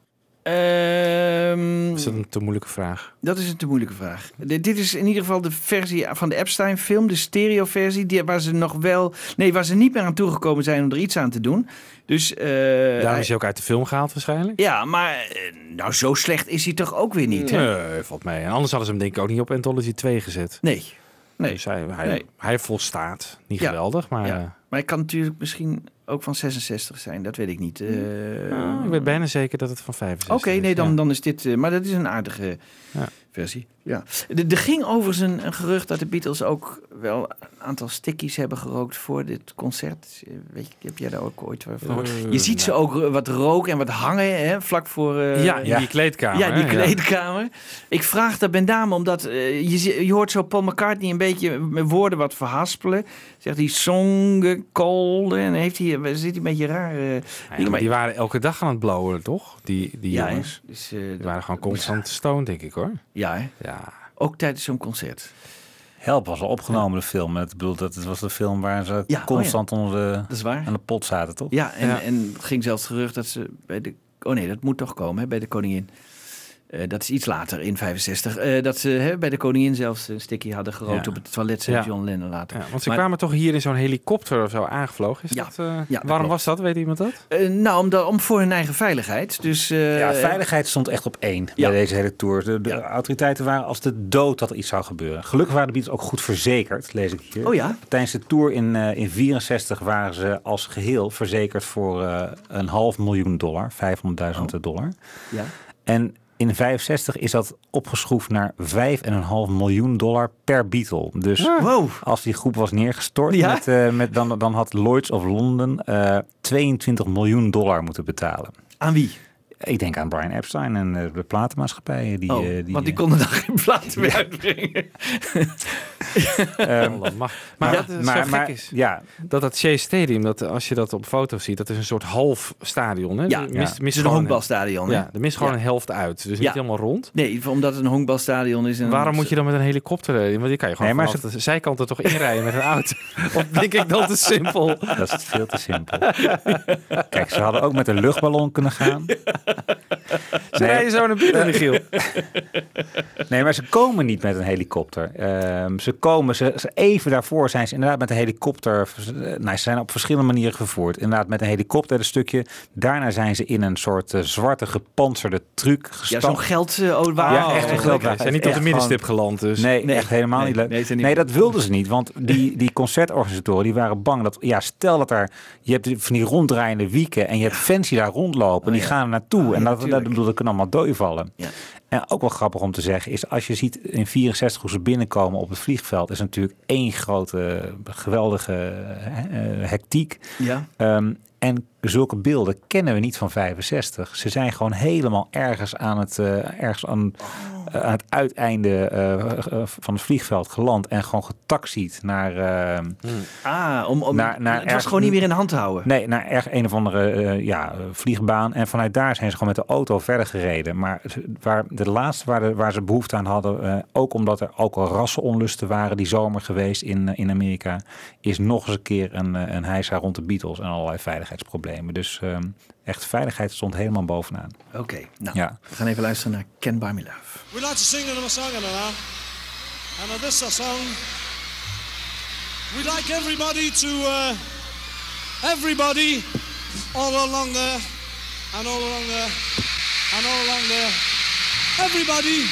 Speaker 9: Ehm,
Speaker 10: Is dat een te moeilijke vraag?
Speaker 9: Dat is een te moeilijke vraag. Dit, dit is in ieder geval de versie van de Epstein-film, de stereo-versie, die, waar ze nog wel, nee, waar ze niet meer aan toegekomen zijn om er iets aan te doen. Dus,
Speaker 10: Daarom
Speaker 9: hij-
Speaker 10: is hij ook uit de film gehaald waarschijnlijk?
Speaker 9: ja, maar eh, nou zo slecht is hij toch ook weer niet, hè?
Speaker 10: Nee, valt mee. En anders hadden ze hem denk ik ook niet op Anthology 2 gezet.
Speaker 9: Nee. Nee.
Speaker 10: Dus hij, hij,
Speaker 9: Nee.
Speaker 10: hij volstaat. Niet
Speaker 9: Ja.
Speaker 10: geweldig, maar...
Speaker 9: Ja.
Speaker 10: eh,
Speaker 9: Maar hij kan natuurlijk misschien ook van 66 zijn, dat weet ik niet. Eh,
Speaker 10: nou, ik weet bijna zeker dat het van 65
Speaker 9: Oké,
Speaker 10: is.
Speaker 9: nee, dan,
Speaker 10: ja.
Speaker 9: dan is dit. eh, maar dat is een aardige
Speaker 10: Ja.
Speaker 9: versie. Ja. Er er ging overigens een, een gerucht dat de Beatles ook wel een aantal stickies hebben gerookt voor dit concert. Eh, Weet je, heb jij daar ook ooit van gehoord?
Speaker 10: Eh,
Speaker 9: je ziet ze ook eh, wat roken en wat hangen, hè, vlak voor. eh,
Speaker 10: Ja, in die kleedkamer,
Speaker 9: Ja, die
Speaker 10: ja.
Speaker 9: kleedkamer. Ik vraag dat met name omdat eh, je, je hoort zo Paul McCartney een beetje met woorden wat verhaspelen. Zegt hij songen, cold en heeft hij, zit hij een beetje raar. eh,
Speaker 10: Ja,
Speaker 9: dingen.
Speaker 10: maar die waren elke dag aan het blowen, toch? Die, die
Speaker 9: Ja,
Speaker 10: jongens.
Speaker 9: Dus, eh,
Speaker 10: die waren gewoon constant stoned, denk ik hoor.
Speaker 9: Ja, hè?
Speaker 10: Ja.
Speaker 9: Ook tijdens zo'n concert.
Speaker 11: Help was al opgenomen, de film. Het, bedoel, dat, het was de film waar ze
Speaker 9: Ja, oh
Speaker 11: constant onder de,
Speaker 9: Dat is waar.
Speaker 11: aan de pot zaten, toch?
Speaker 9: Ja, en,
Speaker 11: Ja.
Speaker 9: en het ging zelfs gerucht dat ze bij de... Oh nee, dat moet toch komen, hè, bij de koningin. Eh, dat is iets later, in 65. eh, dat ze hè, bij de koningin zelfs een sticky hadden gerookt
Speaker 10: Ja.
Speaker 9: op het toilet, zei
Speaker 10: Ja.
Speaker 9: John Lennon later.
Speaker 10: Ja, want ze
Speaker 9: Maar-
Speaker 10: kwamen toch hier in zo'n helikopter of zo aangevlogen? Is
Speaker 9: Ja.
Speaker 10: dat, eh,
Speaker 9: Ja, dat
Speaker 10: waarom
Speaker 9: klopt.
Speaker 10: was dat? Weet iemand dat?
Speaker 9: Nou, om, de- om voor hun eigen veiligheid. Dus, eh,
Speaker 11: Ja, veiligheid stond echt op één
Speaker 9: Ja.
Speaker 11: bij deze hele tour. De, de autoriteiten waren als de dood dat er iets zou gebeuren. Gelukkig waren de Beatles ook goed verzekerd, lees ik hier.
Speaker 9: Oh ja?
Speaker 11: Tijdens de tour in, eh in 64 waren ze als geheel verzekerd voor eh, een half miljoen dollar, 500.000 dollar.
Speaker 9: Ja.
Speaker 11: En in 65 is dat opgeschroefd naar 5,5 miljoen dollar per Beatle. Dus
Speaker 9: Wow.
Speaker 11: als die groep was neergestort,
Speaker 9: Ja?
Speaker 11: met, eh, met, dan, dan had Lloyds of London eh 22 miljoen dollar moeten betalen.
Speaker 9: Aan wie?
Speaker 11: Ik denk aan Brian Epstein en eh, de platenmaatschappijen. Die,
Speaker 9: oh,
Speaker 11: eh, die,
Speaker 9: want die
Speaker 11: eh,
Speaker 9: konden dan geen platen meer uitbrengen.
Speaker 11: ehm,
Speaker 10: Oh, dat. Maar
Speaker 11: Ja,
Speaker 10: wat het
Speaker 11: maar-
Speaker 10: zo
Speaker 11: maar-
Speaker 10: gek is,
Speaker 11: ja.
Speaker 10: dat dat Shea Stadium, dat als je dat op foto's ziet, dat is een soort half stadion. Hè?
Speaker 9: Ja, ja.
Speaker 10: mist,
Speaker 9: Het
Speaker 10: mist
Speaker 9: is een honkbalstadion, hè?
Speaker 10: Ja, er mist gewoon
Speaker 9: Ja.
Speaker 10: een helft uit. Dus niet helemaal rond.
Speaker 9: Nee, omdat het een honkbalstadion is. En
Speaker 10: Waarom moet je dan met een helikopter rijden? Want die kan je gewoon
Speaker 11: Nee, maar
Speaker 10: vanaf de zijkant er toch inrijden met een auto. of denk ik dat te simpel?
Speaker 11: Dat is veel te simpel. Kijk, ze hadden ook met een luchtballon kunnen gaan.
Speaker 10: Ze rijden zo naar binnen, Michiel.
Speaker 11: Nee, maar ze komen niet met een helikopter. Ehm, ze komen, ze, ze- even daarvoor zijn ze inderdaad met een helikopter. eh, Nou, ze zijn op verschillende manieren gevoerd. Inderdaad, met een helikopter een stukje. Daarna zijn ze in een soort eh, zwarte gepantserde truck
Speaker 9: Ja,
Speaker 11: gestapt.
Speaker 9: zo'n geld... eh, oh, waar-
Speaker 11: Ja, echt een
Speaker 10: Ze
Speaker 11: geldwagen.
Speaker 10: zijn niet op de middenstip
Speaker 11: gewoon-
Speaker 10: geland. Dus.
Speaker 11: Nee,
Speaker 9: Nee.
Speaker 11: echt helemaal
Speaker 9: Nee,
Speaker 11: niet leuk.
Speaker 9: nee, ze
Speaker 11: dat wilden ze niet. Want die, die concertorganisatoren die waren bang dat... Ja, stel dat er... Je hebt van die ronddraaiende wieken... en je hebt fans die daar rondlopen. en die
Speaker 9: ja.
Speaker 11: gaan er naartoe. En dat, dat, bedoel, dat kan allemaal dooi vallen.
Speaker 9: Ja.
Speaker 11: En ook wel grappig om te zeggen is... als je ziet in 64 hoe ze binnenkomen op het vliegveld... is natuurlijk één grote geweldige eh, hectiek.
Speaker 9: Ja.
Speaker 11: Ehm, en zulke beelden kennen we niet van 65. Ze zijn gewoon helemaal ergens aan het, eh, ergens aan, eh, aan het uiteinde eh, van het vliegveld geland en gewoon getaxied naar. eh,
Speaker 9: Ah, om, om,
Speaker 11: Naar- naar
Speaker 9: het was gewoon niet meer in de hand te houden.
Speaker 11: Nee, naar erg een of andere ja, vliegbaan. En vanuit daar zijn ze gewoon met de auto verder gereden. Maar waar, de laatste waar, de, waar ze behoefte aan hadden, ook omdat er ook al rassenonlusten waren die zomer geweest in, in Amerika, is nog eens een keer een, een heisa rond de Beatles en allerlei veiligheidsproblemen. Dus ehm, echt veiligheid stond helemaal bovenaan.
Speaker 9: Oké, nou,
Speaker 11: Ja.
Speaker 9: we gaan even luisteren naar Can Buy Me Love.
Speaker 12: We'd like to sing another song now. And this is a song we'd like everybody to, uh, everybody all along there, and all along there, and all along there. Everybody,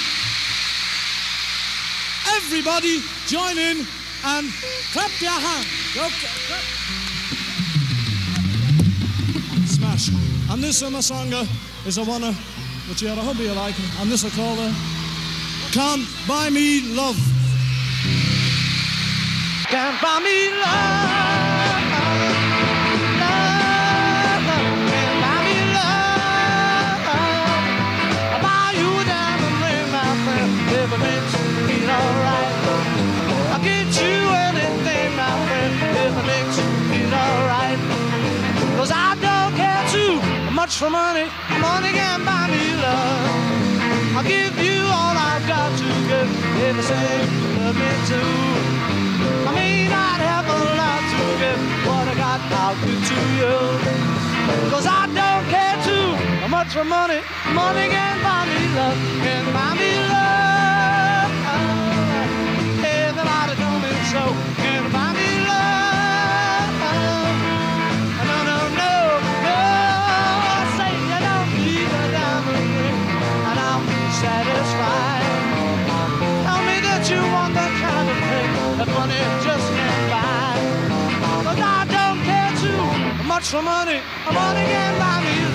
Speaker 12: everybody join in and clap your hands. Go, clap. And this summer song is a one that you had a hobby you like, and this is called uh, Can't Buy Me Love.
Speaker 4: Can't buy me. Love.
Speaker 12: Much for money. Money can't buy me love. I'll give you all I've got to give if you say you love me too. I may not have a lot to give, what I got I'll give to you. Cause I don't care too much for money. Money can't buy me love, can't buy me love. Just can't buy. Don't care too much for money. Money can't buy me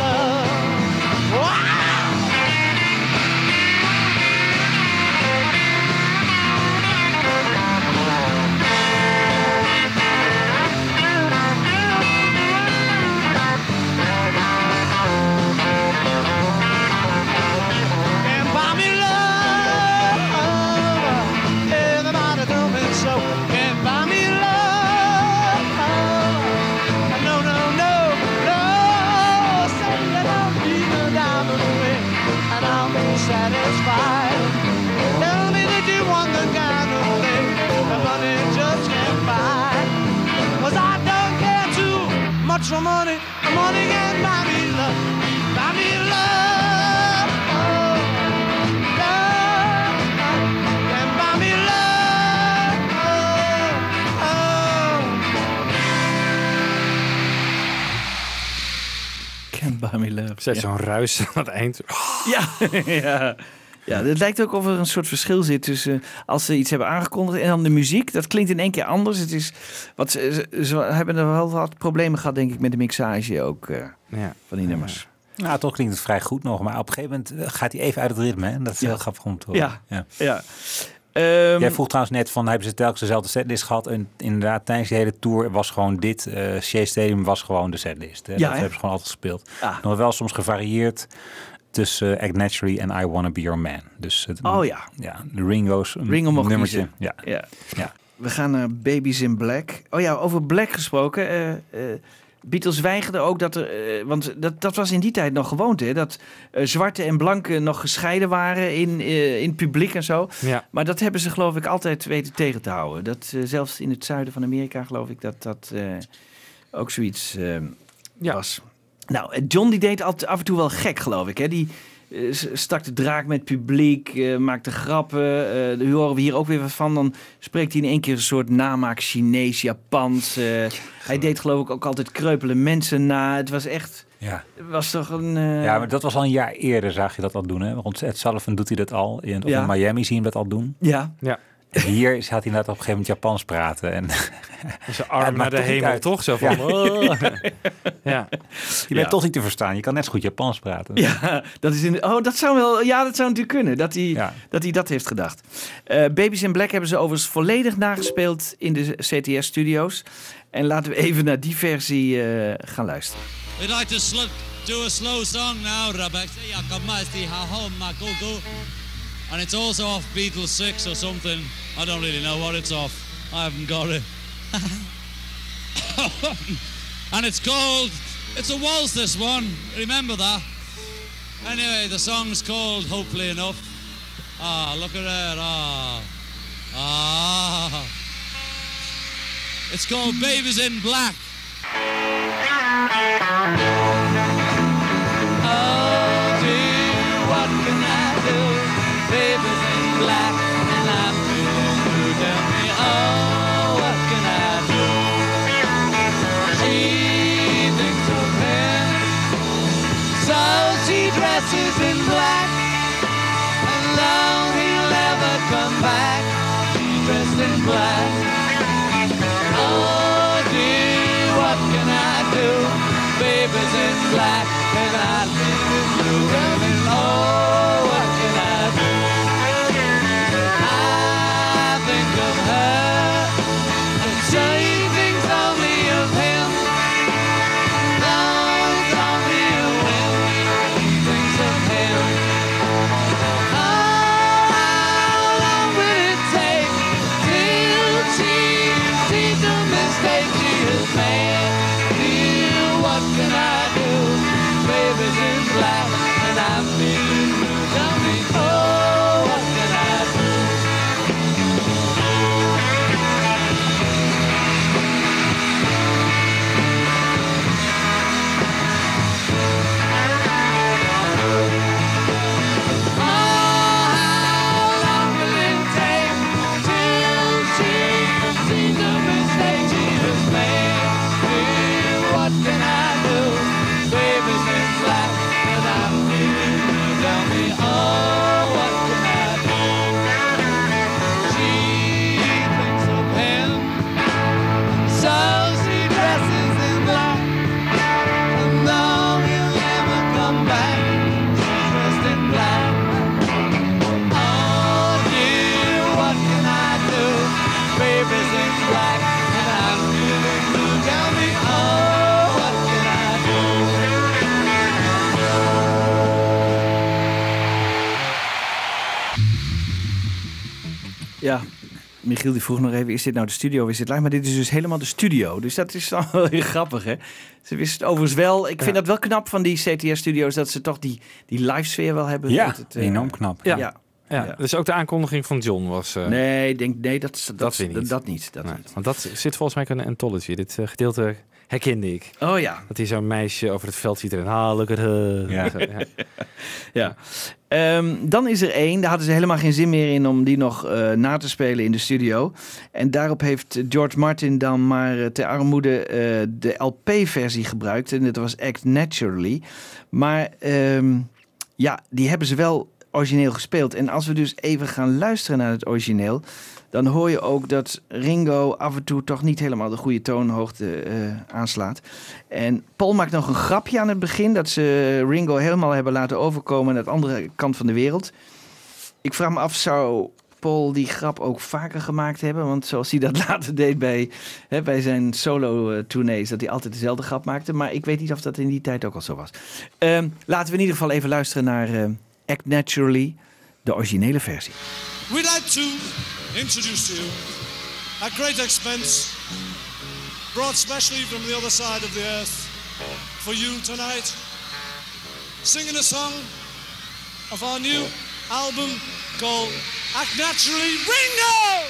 Speaker 12: for money. Money can't buy me love. Buy me love. Oh, love. Can't buy me love. Oh, oh.
Speaker 9: Can't buy me love.
Speaker 10: Zet
Speaker 9: Ja.
Speaker 10: zo'n ruis aan het eind.
Speaker 9: Ja, ja. Ja, het lijkt ook of er een soort verschil zit tussen eh, als ze iets hebben aangekondigd en dan de muziek. Dat klinkt in één keer anders. Het is, wat, ze, ze- ze hebben er wel wat problemen gehad, denk ik, met de mixage ook eh,
Speaker 10: Ja.
Speaker 9: van die nummers.
Speaker 11: Nou, toch klinkt het vrij goed nog. Maar op een gegeven moment eh, gaat hij even uit het ritme. hè. En dat is
Speaker 9: Ja.
Speaker 11: heel grappig om te horen.
Speaker 9: Ja,
Speaker 11: ja.
Speaker 9: ja. Ehm,
Speaker 11: Jij vroeg trouwens net van, hebben ze telkens dezelfde setlist gehad? En inderdaad, tijdens de hele tour was gewoon dit. eh Shea Stadium was gewoon de setlist. Hè?
Speaker 9: Ja,
Speaker 11: dat
Speaker 9: hè?
Speaker 11: hebben ze gewoon altijd gespeeld.
Speaker 9: Ah.
Speaker 11: Nog wel soms gevarieerd tussen Act Naturally en I Wanna Be Your Man. Dus het,
Speaker 9: Oh ja.
Speaker 11: ja, de Ringo's een
Speaker 9: Ringo mocht
Speaker 11: nummertje.
Speaker 9: kiezen.
Speaker 11: Ja.
Speaker 9: Ja.
Speaker 11: Ja.
Speaker 9: We gaan naar Babies in Black. Oh ja, over Black gesproken. eh, eh, Beatles weigerden ook dat er... eh, want dat, dat was in die tijd nog gewoond, hè? Dat eh, zwarte en blanke nog gescheiden waren in, eh, in het publiek en zo.
Speaker 10: Ja.
Speaker 9: Maar dat hebben ze geloof ik altijd weten tegen te houden. Dat, eh, zelfs in het zuiden van Amerika geloof ik dat dat eh, ook zoiets eh, was. Nou, eh, John die deed altijd af en toe wel gek geloof ik. Hè? Die s- stak de draak met het publiek, eh, maakte grappen. eh daar horen we hier ook weer wat van. Dan spreekt hij in één keer een soort namaak Chinees, Japans. hij deed geloof ik ook altijd kreupele mensen na. Het was echt...
Speaker 11: Ja.
Speaker 9: Was toch een... eh,
Speaker 11: ja, maar dat was al een jaar eerder, zag je dat al doen. Hè? Want Ed Sullivan doet hij dat al. In, of
Speaker 9: Ja.
Speaker 11: in Miami zie je hem dat al doen.
Speaker 9: Ja.
Speaker 10: Ja.
Speaker 11: Hier gaat hij inderdaad op een gegeven moment Japans praten. En
Speaker 10: Zijn arm naar de hemel,
Speaker 11: uit.
Speaker 10: toch? Zo van...
Speaker 11: Ja.
Speaker 10: oh. ja.
Speaker 11: Je bent toch niet te verstaan. Je kan net zo goed Japans praten.
Speaker 9: Ja, dat is in, oh, dat zou wel. Ja, dat zou natuurlijk kunnen. Dat hij, dat, hij dat heeft gedacht. Eh, Babies in Black hebben ze overigens volledig nagespeeld in de CTS-studio's. En laten we even naar die versie eh, gaan luisteren.
Speaker 13: We'd like to do a slow song now, Rebecca. And it's also off Beatles 6 or something. I don't really know what it's off. I haven't got it. and it's called, it's a waltz this one. Remember that. Anyway, the song's called Hopefully Enough. Ah, look at that. Ah. Ah. It's called Babies in Black.
Speaker 9: Michiel die vroeg nog even, is dit nou de studio of is dit live? Maar dit is dus helemaal de studio. Dus dat is dan wel heel grappig, hè? Ze wisten het overigens wel. Ik vind dat wel knap van die CTS-studio's... dat ze toch die, die live sfeer wel hebben.
Speaker 11: Ja,
Speaker 9: Dat het, eh,
Speaker 11: enorm knap.
Speaker 10: Ja.
Speaker 9: Ja.
Speaker 10: Ja, dus ook de aankondiging van John was... eh,
Speaker 9: Nee, ik denk, nee dat, dat, dat,
Speaker 10: weer niet.
Speaker 9: dat niet. Dat
Speaker 10: nee,
Speaker 9: niet.
Speaker 10: Want dat zit volgens mij in een anthology. Dit eh, gedeelte herkende ik.
Speaker 9: Oh ja.
Speaker 10: Dat hij zo'n meisje over het veld ziet en ah, look at her.
Speaker 11: Ja.
Speaker 10: Zo, ja.
Speaker 9: Ja. Ehm, dan is er één, daar hadden ze helemaal geen zin meer in om die nog eh, na te spelen in de studio. En daarop heeft George Martin dan maar eh, ter armoede eh, de LP-versie gebruikt. En dat was Act Naturally. Maar ehm, ja, die hebben ze wel origineel gespeeld. En als we dus even gaan luisteren naar het origineel, dan hoor je ook dat Ringo af en toe toch niet helemaal de goede toonhoogte eh, aanslaat. En Paul maakt nog een grapje aan het begin dat ze Ringo helemaal hebben laten overkomen naar de andere kant van de wereld. Ik vraag me af, zou Paul die grap ook vaker gemaakt hebben? Want zoals hij dat later deed bij, hè, bij zijn solo-tournees, dat hij altijd dezelfde grap maakte. Maar ik weet niet of dat in die tijd ook al zo was. Ehm, laten we in ieder geval even luisteren naar eh, Act Naturally, de originele versie.
Speaker 12: We'd like to introduce to you, at great expense, brought specially from the other side of the earth for you tonight, singing a song of our new album called Act Naturally Ringo!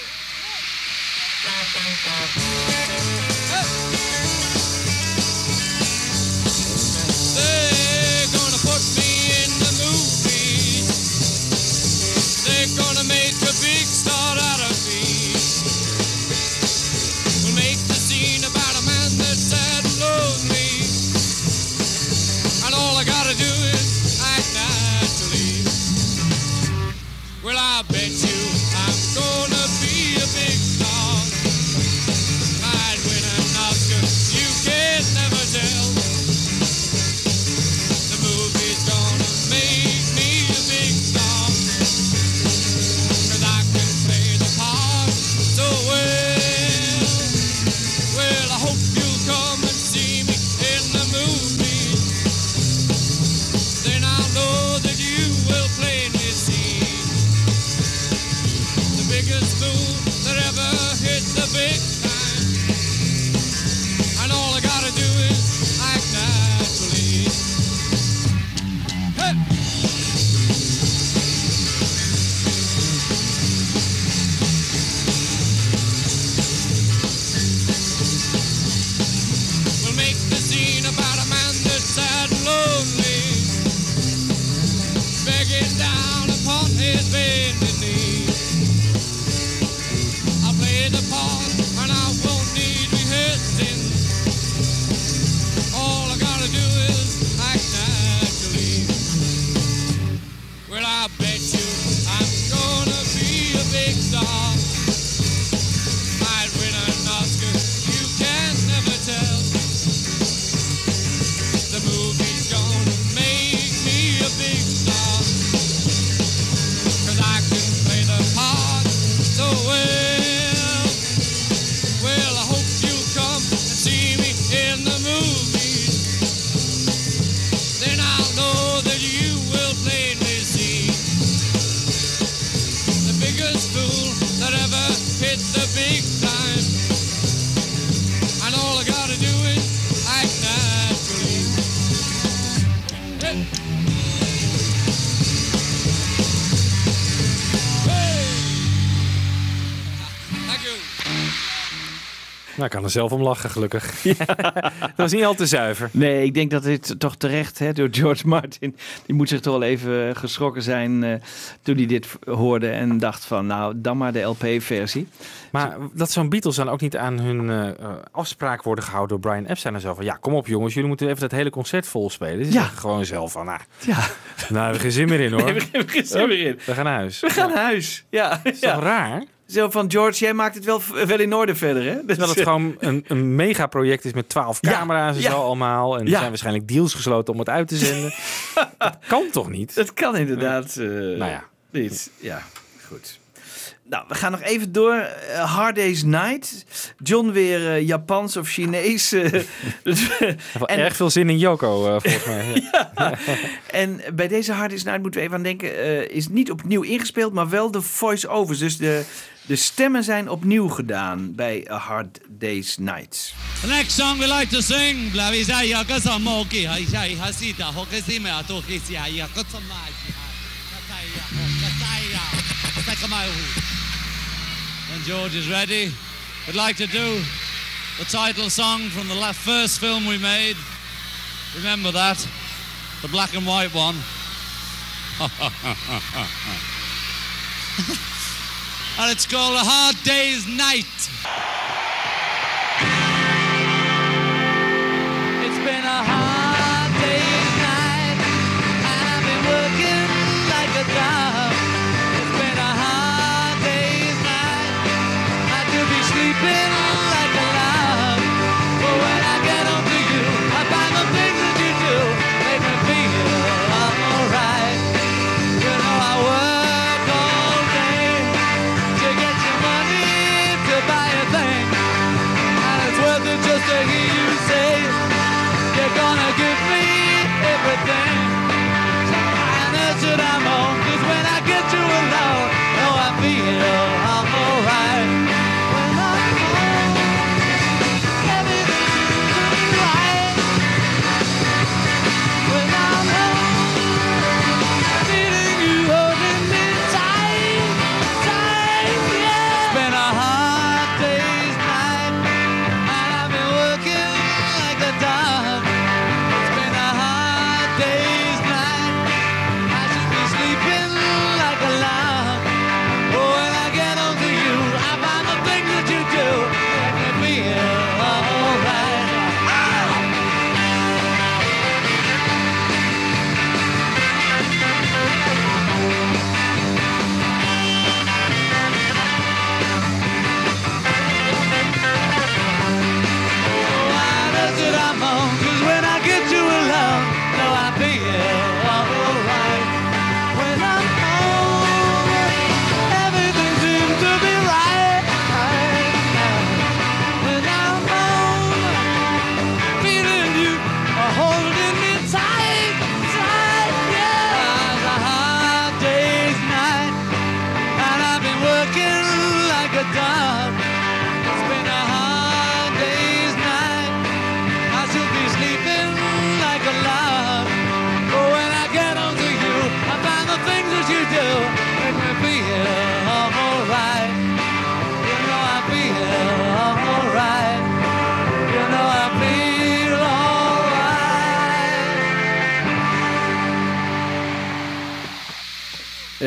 Speaker 10: Ik kan er zelf om lachen, gelukkig. dat was niet al te zuiver.
Speaker 9: Nee, ik denk dat dit toch terecht hè, door George Martin. Die moet zich toch wel even geschrokken zijn eh, toen hij dit hoorde en dacht van nou, dan maar de LP-versie.
Speaker 10: Maar dat zo'n Beatles dan ook niet aan hun eh, eh, afspraak worden gehouden door Brian Epstein en zo van ja, kom op jongens, jullie moeten even dat hele concert vol spelen. Ze
Speaker 9: Ja.
Speaker 10: gewoon zelf van nou,
Speaker 9: Ja.
Speaker 10: nou we hebben geen zin meer in hoor.
Speaker 9: Nee, we hebben geen zin meer in.
Speaker 10: We gaan naar huis.
Speaker 9: We gaan naar huis. Ja,
Speaker 10: is
Speaker 9: ja.
Speaker 10: toch raar?
Speaker 9: Zo van George, jij maakt het wel, wel in orde verder, hè? Dus,
Speaker 10: Terwijl het gewoon een, een megaproject is met twaalf
Speaker 9: Ja,
Speaker 10: camera's en
Speaker 9: ja.
Speaker 10: zo allemaal. En er
Speaker 9: Ja.
Speaker 10: zijn waarschijnlijk deals gesloten om het uit te zenden. dat kan toch niet?
Speaker 9: Het kan inderdaad. eh
Speaker 10: Nou ja.
Speaker 9: Niet. Ja, goed. Nou, we gaan nog even door. Eh, Hard Day's Night. John weer eh, Japans of Chinees. eh, dus, eh,
Speaker 10: erg veel zin in Joko, eh, volgens mij.
Speaker 9: ja. En bij deze Hard Day's Night moeten we even aan denken. eh, is niet opnieuw ingespeeld, maar wel de voice-overs. Dus de, de stemmen zijn opnieuw gedaan bij A Hard Day's Night.
Speaker 12: The next song we like to sing. When George is ready, we'd like to do the title song from the la- first film we made. Remember that? The black and white one. and it's called A Hard Day's Night.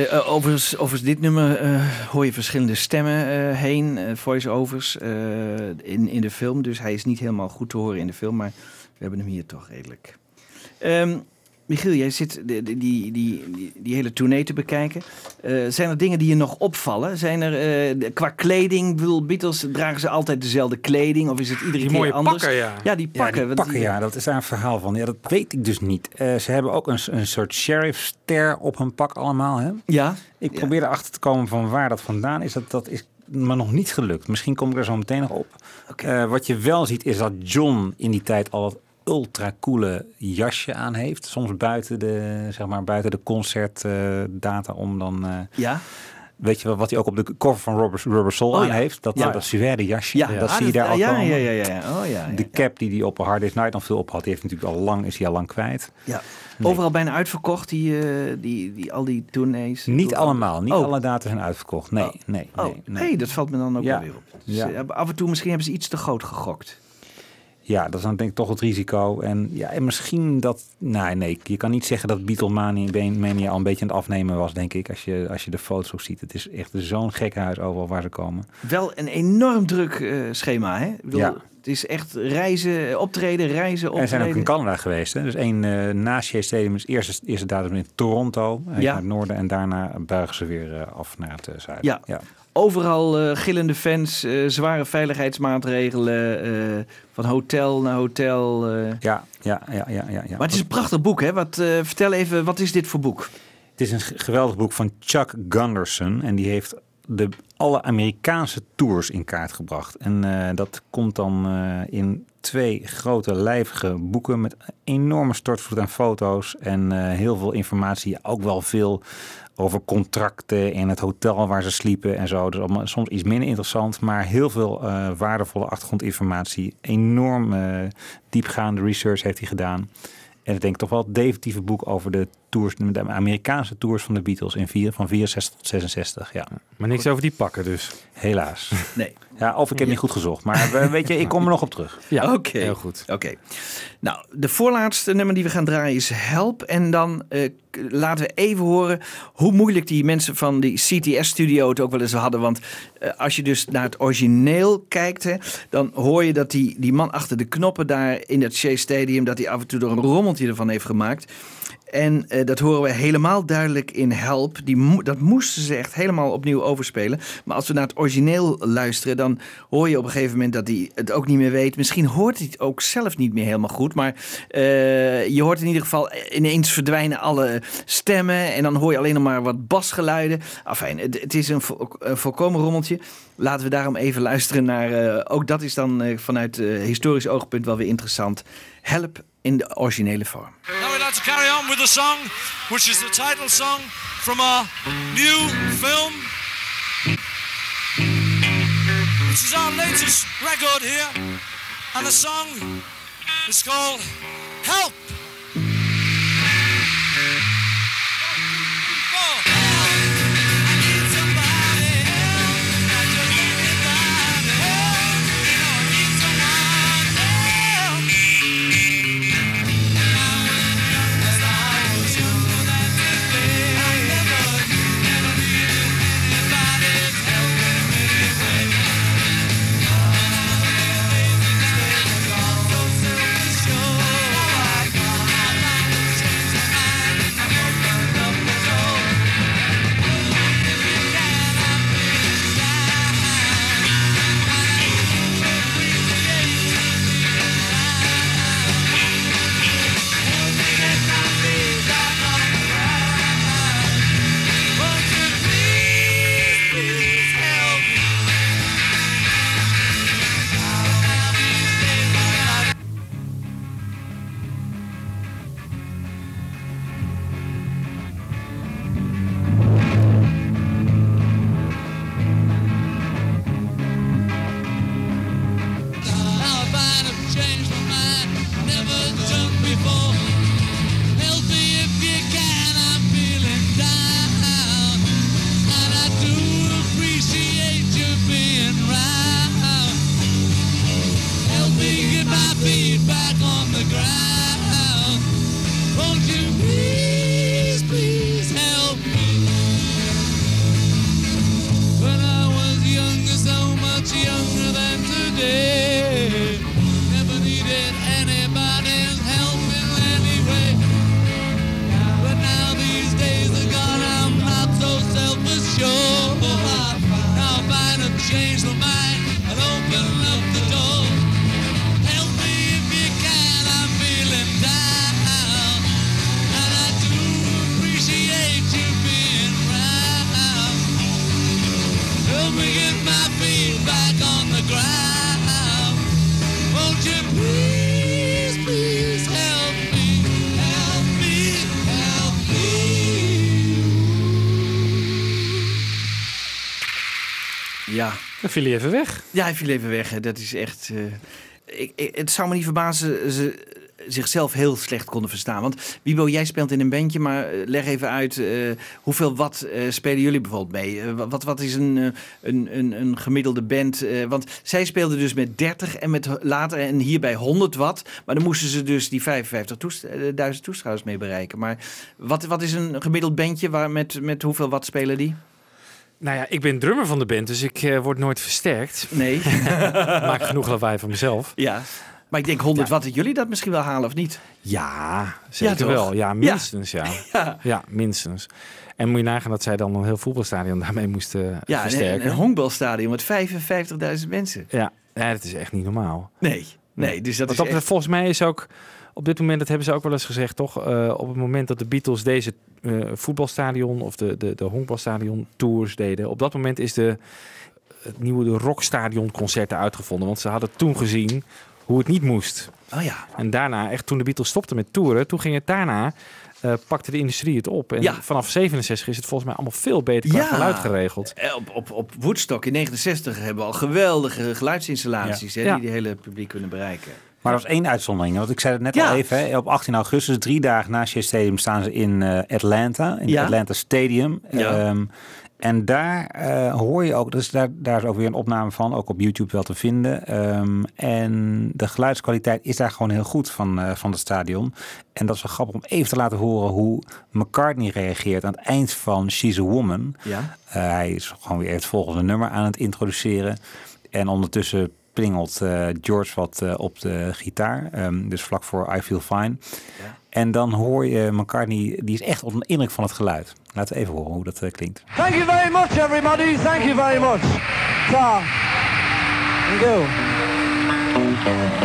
Speaker 9: Overigens dit nummer eh, hoor je verschillende stemmen heen, voice-overs in, in de film. Dus hij is niet helemaal goed te horen in de film, maar we hebben hem hier toch redelijk. Ehm, Michiel, jij zit die, die, die, die hele tournee te bekijken. Eh, zijn er dingen die je nog opvallen? Zijn er eh, qua kleding, bedoel, Beatles dragen ze altijd dezelfde kleding of is het iedere
Speaker 11: Die
Speaker 9: keer
Speaker 11: mooie
Speaker 9: anders?
Speaker 11: pakken, ja.
Speaker 9: Ja, die pakken.
Speaker 11: Ja, die pakken,
Speaker 9: die-
Speaker 11: ja, dat is daar een verhaal van. Ja, dat weet ik dus niet. Eh, ze hebben ook een, een soort sheriffster op hun pak allemaal, hè?
Speaker 9: Ja.
Speaker 11: Ik probeer erachter te komen van waar dat vandaan is. Dat, dat is me nog niet gelukt. Misschien kom ik er zo meteen nog op. Eh, wat je wel ziet is dat John in die tijd al het ultra coole jasje aan heeft. Soms buiten de, zeg maar, buiten de concertdata om dan... eh,
Speaker 9: Ja.
Speaker 11: Weet je wel, wat hij ook op de cover van Rubber, Rubber Soul
Speaker 9: Oh
Speaker 11: aan
Speaker 9: ja.
Speaker 11: heeft? Dat,
Speaker 9: Ja.
Speaker 11: dat suède jasje,
Speaker 9: Ja.
Speaker 11: dat
Speaker 9: Ah,
Speaker 11: zie je daar ook
Speaker 9: ja, ja, ja, ja. Oh, ja,
Speaker 11: De cap die hij op een Hard Day's Night dan veel op had, die heeft natuurlijk al lang, is hij al lang kwijt.
Speaker 9: Ja. Overal bijna uitverkocht, die, eh, die, die, al die tournees.
Speaker 11: Niet allemaal, niet
Speaker 9: Oh.
Speaker 11: alle data zijn uitverkocht. Nee, nee, nee.
Speaker 9: Oh,
Speaker 11: nee.
Speaker 9: hey, dat valt me dan ook wel weer op. Dus, eh, af en toe misschien hebben ze iets te groot gegokt.
Speaker 11: Ja, dat is dan denk ik toch het risico. En, ja, en misschien dat... Nee, nee, je kan niet zeggen dat Beatlemania Mania al een beetje aan het afnemen was, denk ik. Als je, als je de foto's ook ziet. Het is echt zo'n gekkenhuis overal waar ze komen.
Speaker 9: Wel een enorm druk eh, schema, hè? Ik bedoel,
Speaker 11: Ja.
Speaker 9: Het is echt reizen, optreden, reizen,
Speaker 11: En
Speaker 9: optreden.
Speaker 11: zijn ook in Canada geweest. Hè? Dus één uh, na Shea Stadium is eerste, eerste datum in Toronto, eh,
Speaker 9: Ja.
Speaker 11: naar het noorden. En daarna buigen ze weer eh, af naar het eh, zuiden.
Speaker 9: Ja. Overal eh, gillende fans, eh, zware veiligheidsmaatregelen, eh, van hotel naar hotel. eh.
Speaker 11: Ja, ja, ja, ja, ja, ja.
Speaker 9: Maar het is een prachtig boek, hè? Wat, eh, vertel even, wat is dit voor boek?
Speaker 11: Het is een geweldig boek van Chuck Gunderson. En die heeft de, alle Amerikaanse tours in kaart gebracht. En eh, dat komt dan eh, in twee grote lijvige boeken met enorme stortvloed aan foto's en eh, heel veel informatie. Ook wel veel over contracten en het hotel waar ze sliepen en zo. Dus allemaal soms iets minder interessant, maar heel veel waardevolle achtergrondinformatie. Enorm diepgaande research heeft hij gedaan. En ik denk toch wel het definitieve boek over de tours, de Amerikaanse tours van de Beatles in vier, van 64 tot 66. Ja.
Speaker 10: Maar niks over die pakken dus.
Speaker 11: Helaas.
Speaker 9: Nee.
Speaker 11: Ja, of ik heb niet goed gezocht. Maar eh, weet je, ik kom er nog op terug.
Speaker 10: Ja,
Speaker 9: Oké.
Speaker 10: heel goed.
Speaker 9: Oké. Nou, de voorlaatste nummer die we gaan draaien is Help. En dan eh, laten we even horen hoe moeilijk die mensen van die CTS-studio het ook wel eens hadden. Want eh, als je dus naar het origineel kijkt, hè, dan hoor je dat die, die man achter de knoppen daar in het Shea Stadium, dat hij af en toe er een rommeltje ervan heeft gemaakt. En eh, dat horen we helemaal duidelijk in Help. Die dat moesten ze echt helemaal opnieuw overspelen. Maar als we naar het origineel luisteren, dan hoor je op een gegeven moment dat hij het ook niet meer weet. Misschien hoort hij het ook zelf niet meer helemaal goed. Maar eh, je hoort in ieder geval ineens verdwijnen alle stemmen. En dan hoor je alleen nog maar wat basgeluiden. Afijn, het, het is een, een volkomen rommeltje. Laten we daarom even luisteren naar. eh, ook dat is dan eh, vanuit eh, historisch oogpunt wel weer interessant. Help in de originele vorm.
Speaker 12: Now like to carry on with the song, which is the title song from our new film. This is our latest record here, and the song is called Help.
Speaker 9: Ja.
Speaker 10: Dan viel hij even weg.
Speaker 9: Ja, hij viel even weg. hè. Dat is echt. eh, ik, ik- het zou me niet verbazen ze zichzelf heel slecht konden verstaan. Want Wiebo, jij speelt in een bandje, maar eh, leg even uit eh, hoeveel wat eh, spelen jullie bijvoorbeeld mee? Wat, wat is een, een, een, een gemiddelde band? Want zij speelden dus met 30 en met later en hierbij 100 watt. Maar dan moesten ze dus die 55.000 toeschouwers mee bereiken. Maar wat, wat is een gemiddeld bandje waar met, met hoeveel watt spelen die?
Speaker 10: Nou ja, ik ben drummer van de band, dus ik word nooit versterkt.
Speaker 9: Nee.
Speaker 10: Maak genoeg lawaai van mezelf.
Speaker 9: Ja. Maar ik denk 100 watt dat jullie dat misschien wel halen of niet?
Speaker 10: Ja, zeker wel. Ja, minstens ja.
Speaker 9: Ja.
Speaker 10: ja. minstens. En moet je nagaan dat zij dan een heel voetbalstadion daarmee moesten
Speaker 9: Ja, een,
Speaker 10: versterken.
Speaker 9: een honkbalstadion met 55.000 mensen.
Speaker 10: Ja, ja, dat is echt niet normaal.
Speaker 9: Nee, nee. Dus dat
Speaker 10: Wat
Speaker 9: is echt...
Speaker 10: Volgens mij is ook op dit moment, dat hebben ze ook wel eens gezegd, toch? eh, op het moment dat de Beatles deze eh, voetbalstadion of de, de, de honkbalstadion tours deden, op dat moment is de, het nieuwe de rockstadion concerten uitgevonden. Want ze hadden toen gezien hoe het niet moest.
Speaker 9: Oh ja.
Speaker 10: En daarna, echt toen de Beatles stopten met toeren, toen ging het daarna, eh, pakte de industrie het op. En
Speaker 9: Ja.
Speaker 10: vanaf 67 is het volgens mij allemaal veel beter qua
Speaker 9: Ja.
Speaker 10: geluid geregeld.
Speaker 9: Eh, Op, op, op Woodstock in 69 hebben we al geweldige geluidsinstallaties
Speaker 11: Ja.
Speaker 9: hè,
Speaker 10: Ja.
Speaker 9: die de hele publiek kunnen bereiken.
Speaker 11: Maar er was één uitzondering. Want ik zei het net
Speaker 9: Ja.
Speaker 11: al even. Hè, op 18 augustus, drie dagen na Shea Stadium, staan ze in eh, Atlanta. In
Speaker 9: Ja.
Speaker 11: het Atlanta Stadium.
Speaker 9: Ja.
Speaker 11: Ehm, en daar eh, hoor je ook, dus daar, daar is ook weer een opname van, ook op YouTube wel te vinden. Ehm, en de geluidskwaliteit is daar gewoon heel goed van, eh, van het stadion. En dat is wel grappig om even te laten horen hoe McCartney reageert aan het eind van She's a Woman.
Speaker 9: Ja.
Speaker 11: Eh, hij is gewoon weer het volgende nummer aan het introduceren. En ondertussen pingelt eh, George wat op de gitaar. Ehm, dus vlak voor I Feel Fine. En dan hoor je McCartney, die is echt onder de indruk van het geluid. Laten we even horen hoe dat eh, klinkt.
Speaker 14: Thank you very much, everybody. Thank you very much. Ta. Thank you.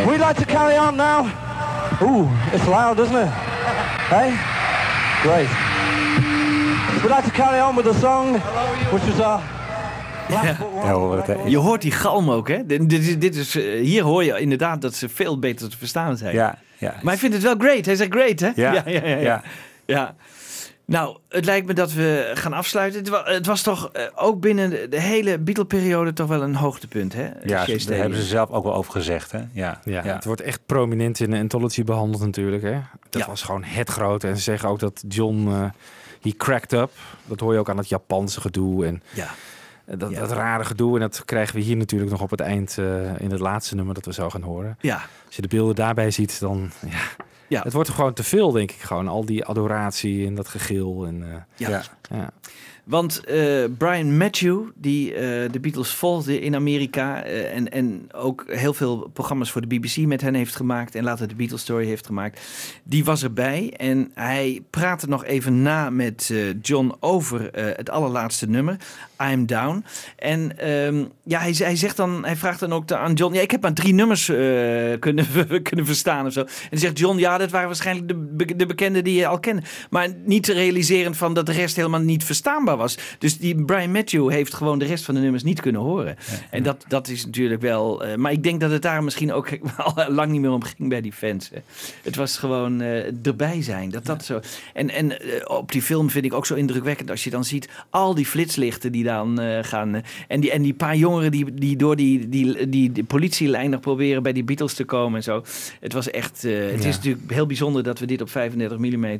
Speaker 14: We'd like to carry on now. Ooh, it's loud, isn't it? Hey? Great. We'd like to carry on with the song, which is uh,
Speaker 11: Ja?
Speaker 9: Je hoort die galm ook, hè? Dit, dit is, dit is, eh, hier hoor je inderdaad dat ze veel beter te verstaan zijn.
Speaker 11: Ja, ja.
Speaker 9: Maar hij vindt het wel great. Hij zegt great, hè?
Speaker 11: Ja,
Speaker 9: ja, ja. ja,
Speaker 11: ja.
Speaker 9: Ja. Nou, het lijkt me dat we gaan afsluiten. Het was, het was toch eh, ook binnen de, hele Beatle-periode toch wel een hoogtepunt, hè?
Speaker 11: Ja, daar hebben ze zelf ook wel over gezegd. Hè? Ja,
Speaker 10: Ja, het wordt echt prominent in de anthology behandeld natuurlijk. Hè? Dat
Speaker 9: Ja.
Speaker 10: was gewoon het grote. En ze zeggen ook dat John, eh he cracked up. Dat hoor je ook aan het Japanse gedoe. En
Speaker 9: Ja.
Speaker 10: Dat,
Speaker 9: Ja.
Speaker 10: dat rare gedoe. En dat krijgen we hier natuurlijk nog op het eind eh, in het laatste nummer dat we zo gaan horen.
Speaker 9: Ja.
Speaker 10: Als je de beelden daarbij ziet, dan ja,
Speaker 9: Ja.
Speaker 10: het wordt er gewoon te veel, denk ik. Gewoon al die adoratie en dat gegil. En, eh,
Speaker 9: Ja.
Speaker 11: Ja.
Speaker 10: ja.
Speaker 9: Want eh, Brian Matthew, die eh, de Beatles volgde in Amerika eh, en, en ook heel veel programma's voor de BBC met hen heeft gemaakt en later de Beatles Story heeft gemaakt, die was erbij en hij praatte nog even na met eh, John over eh, het allerlaatste nummer, I'm Down. En ehm, ja, hij, hij zegt dan, hij vraagt dan ook aan John, ja, ik heb maar drie nummers eh, kunnen, kunnen verstaan of zo. En dan zegt John, ja, dat waren waarschijnlijk de, de bekende die je al kende. Maar niet te realiseren van dat de rest helemaal niet verstaanbaar was. Dus die Brian Matthew heeft gewoon de rest van de nummers niet kunnen horen. En dat, dat is natuurlijk wel... eh, maar ik denk dat het daar misschien ook al lang niet meer om ging bij die fans. hè. Het was gewoon eh, erbij zijn. Dat, dat zo. En, en op die film vind ik ook zo indrukwekkend als je dan ziet al die flitslichten die dan eh, gaan. eh, en, die, en die paar jongeren die, die door die, die, die, die politielijn nog proberen bij die Beatles te komen en zo. Het was echt... eh, het
Speaker 10: Ja.
Speaker 9: is natuurlijk heel bijzonder dat we dit op 35 mm...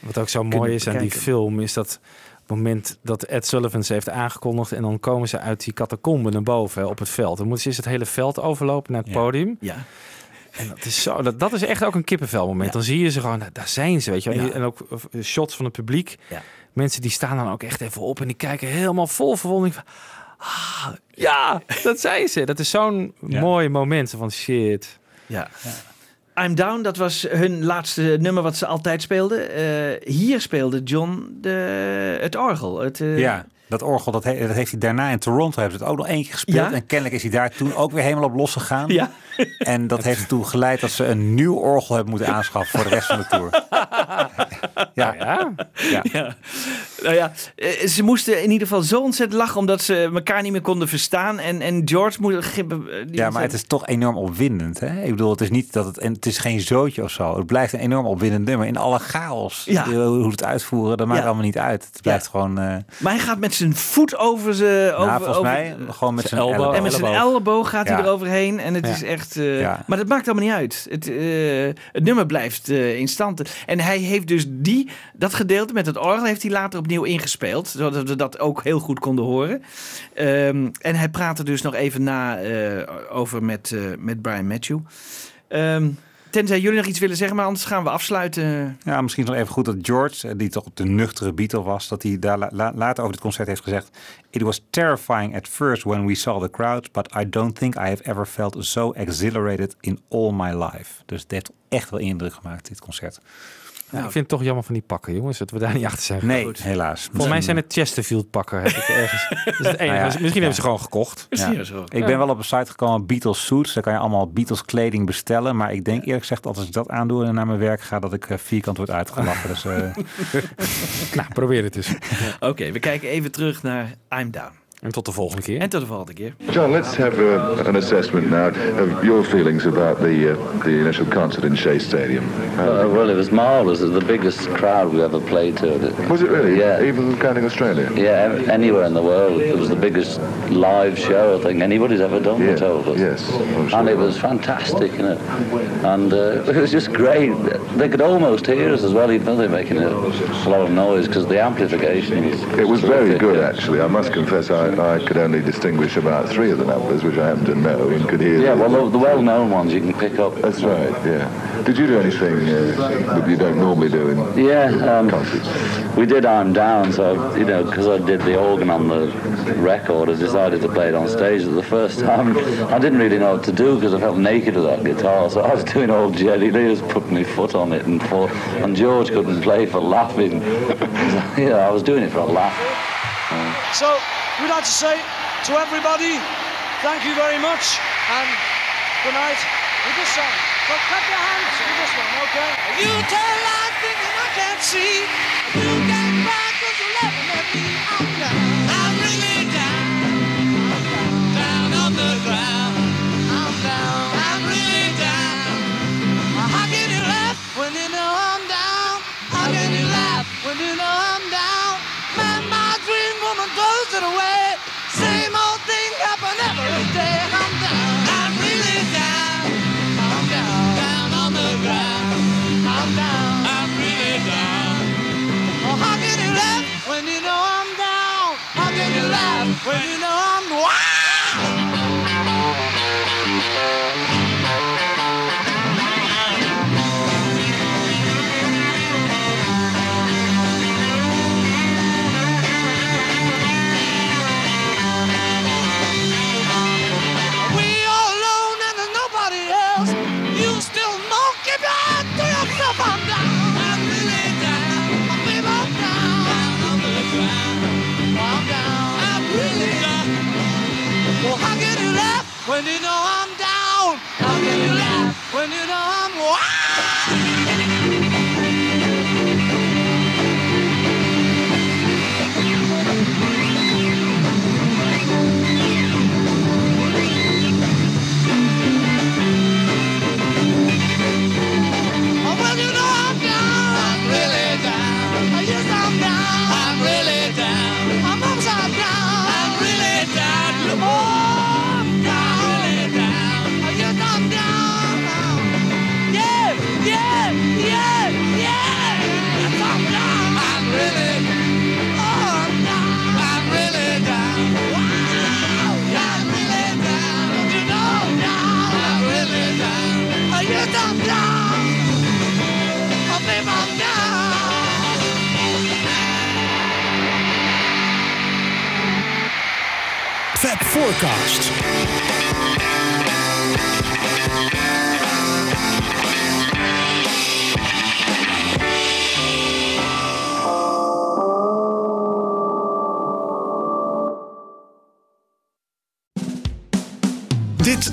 Speaker 10: Wat ook zo mooi is aan die film, is dat op het moment dat Ed Sullivan ze heeft aangekondigd en dan komen ze uit die catacomben naar boven hè, op het veld. Dan moeten ze eerst het hele veld overlopen naar het
Speaker 9: Ja.
Speaker 10: podium.
Speaker 9: ja.
Speaker 10: En dat is zo, dat, dat is echt ook een kippenvelmoment.
Speaker 9: Ja.
Speaker 10: Dan zie je ze gewoon, daar zijn ze, weet je. En,
Speaker 9: Ja.
Speaker 10: die- en ook shots van het publiek.
Speaker 9: Ja.
Speaker 10: Mensen die staan dan ook echt even op en die kijken helemaal vol verwondering van, ah, ja, dat zijn ze. Dat is zo'n
Speaker 11: Ja.
Speaker 10: mooi moment van shit.
Speaker 9: Ja. I'm Down, dat was hun laatste nummer wat ze altijd speelden. Eh, hier speelde John de, het orgel. Het, eh,
Speaker 11: Ja, dat orgel dat, he- dat heeft hij daarna in Toronto hebben ze het ook nog één keer gespeeld.
Speaker 9: Ja?
Speaker 11: En kennelijk is hij daar toen ook weer helemaal op losgegaan.
Speaker 9: Ja.
Speaker 11: En dat heeft ertoe geleid dat ze een nieuw orgel hebben moeten aanschaffen voor de rest van de tour. Ja,
Speaker 10: Ja,
Speaker 11: ja.
Speaker 9: Ja. Nou ja, eh, ze moesten in ieder geval zo ontzettend lachen omdat ze elkaar niet meer konden verstaan. En, en George moet. die
Speaker 11: ja, maar het is toch enorm opwindend. Hè? Ik bedoel, het is niet dat het, en het is geen zootje of zo. Het blijft een enorm opwindend nummer in alle chaos.
Speaker 9: Ja.
Speaker 11: Eh, Hoe het uitvoeren, dat maakt
Speaker 9: Ja.
Speaker 11: allemaal niet uit. Het blijft gewoon. eh,
Speaker 9: Maar hij gaat met zijn voet over ze. Over,
Speaker 11: nou, volgens
Speaker 9: over-
Speaker 11: mij gewoon met zijn elleboog.
Speaker 9: En met zijn elleboog gaat hij eroverheen. En het
Speaker 11: Ja.
Speaker 9: is echt. Eh,
Speaker 11: Ja.
Speaker 9: Maar dat maakt allemaal niet uit. Het, eh, het nummer blijft eh, in stand. En hij heeft dus die, dat gedeelte met het orgel heeft hij later opnieuw ingespeeld. Zodat we dat ook heel goed konden horen. Ehm, en hij praatte dus nog even na over met, met Brian Matthew. Ehm, tenzij jullie nog iets willen zeggen, maar anders gaan we afsluiten.
Speaker 11: Ja, misschien nog even goed dat George, eh, die toch de nuchtere Beatle was, dat hij daar la- la- later over het concert heeft gezegd: It was terrifying at first when we saw the crowd, but I don't think I have ever felt so exhilarated in all my life. Dus het heeft echt wel indruk gemaakt, dit concert.
Speaker 10: Ja, ik vind het toch jammer van die pakken, jongens, dat we daar niet achter zijn.
Speaker 11: Nee,
Speaker 10: gekomen.
Speaker 11: helaas.
Speaker 10: Volgens mij zijn het Chesterfield pakken. Heb ik ergens. Dat is het enige.
Speaker 11: Nou ja,
Speaker 10: Misschien hebben ze gewoon gekocht.
Speaker 11: Ja. Ik ben wel op een site gekomen, Beatles Suits. Daar kan je allemaal Beatles kleding bestellen. Maar ik denk eerlijk gezegd, als ik dat aandoe en naar mijn werk ga, dat ik eh, vierkant word uitgelachen. Dus, eh,
Speaker 10: nou, probeer het eens.
Speaker 9: Oké, we kijken even terug naar I'm Down.
Speaker 10: En tot de volgende keer.
Speaker 9: En tot de volgende keer.
Speaker 8: John, let's have uh, an assessment now of your feelings about the uh, the initial concert in Shea Stadium.
Speaker 15: Uh, well, it was marvelous. It was the biggest crowd we ever played to.
Speaker 8: Was it really?
Speaker 15: Yeah.
Speaker 8: Even counting Australia?
Speaker 15: Yeah, anywhere in the world. It was the biggest live show I think anybody's ever done. They
Speaker 8: Yeah,
Speaker 15: told us.
Speaker 8: yes, sure
Speaker 15: and it
Speaker 8: it
Speaker 15: was fantastic, you know. And uh, it was just great. They could almost hear us as well, even though they're making a, a lot of noise because the amplification was.
Speaker 8: It was very good,
Speaker 15: yeah.
Speaker 8: actually. I must confess, I, I could only distinguish about three of the numbers, which I happen to know and could hear.
Speaker 15: Yeah, well, the, the well-known ones you can pick up.
Speaker 8: That's right. Yeah. Did you do anything uh, that you don't normally do in
Speaker 15: Yeah, um,
Speaker 8: concerts?
Speaker 15: we did I'm Down, so, you know, because I did the organ on the record, I decided to play it on stage. For the first time, I didn't really know what to do because I felt naked with that guitar, so I was doing all jelly, they just put my foot on it and fought, and George couldn't play for laughing. you know, I was doing it for a laugh.
Speaker 12: So we'd like to say to everybody, thank you very much and good night with this song. So clap your hands with this one, okay? You tell I can't see. You get back.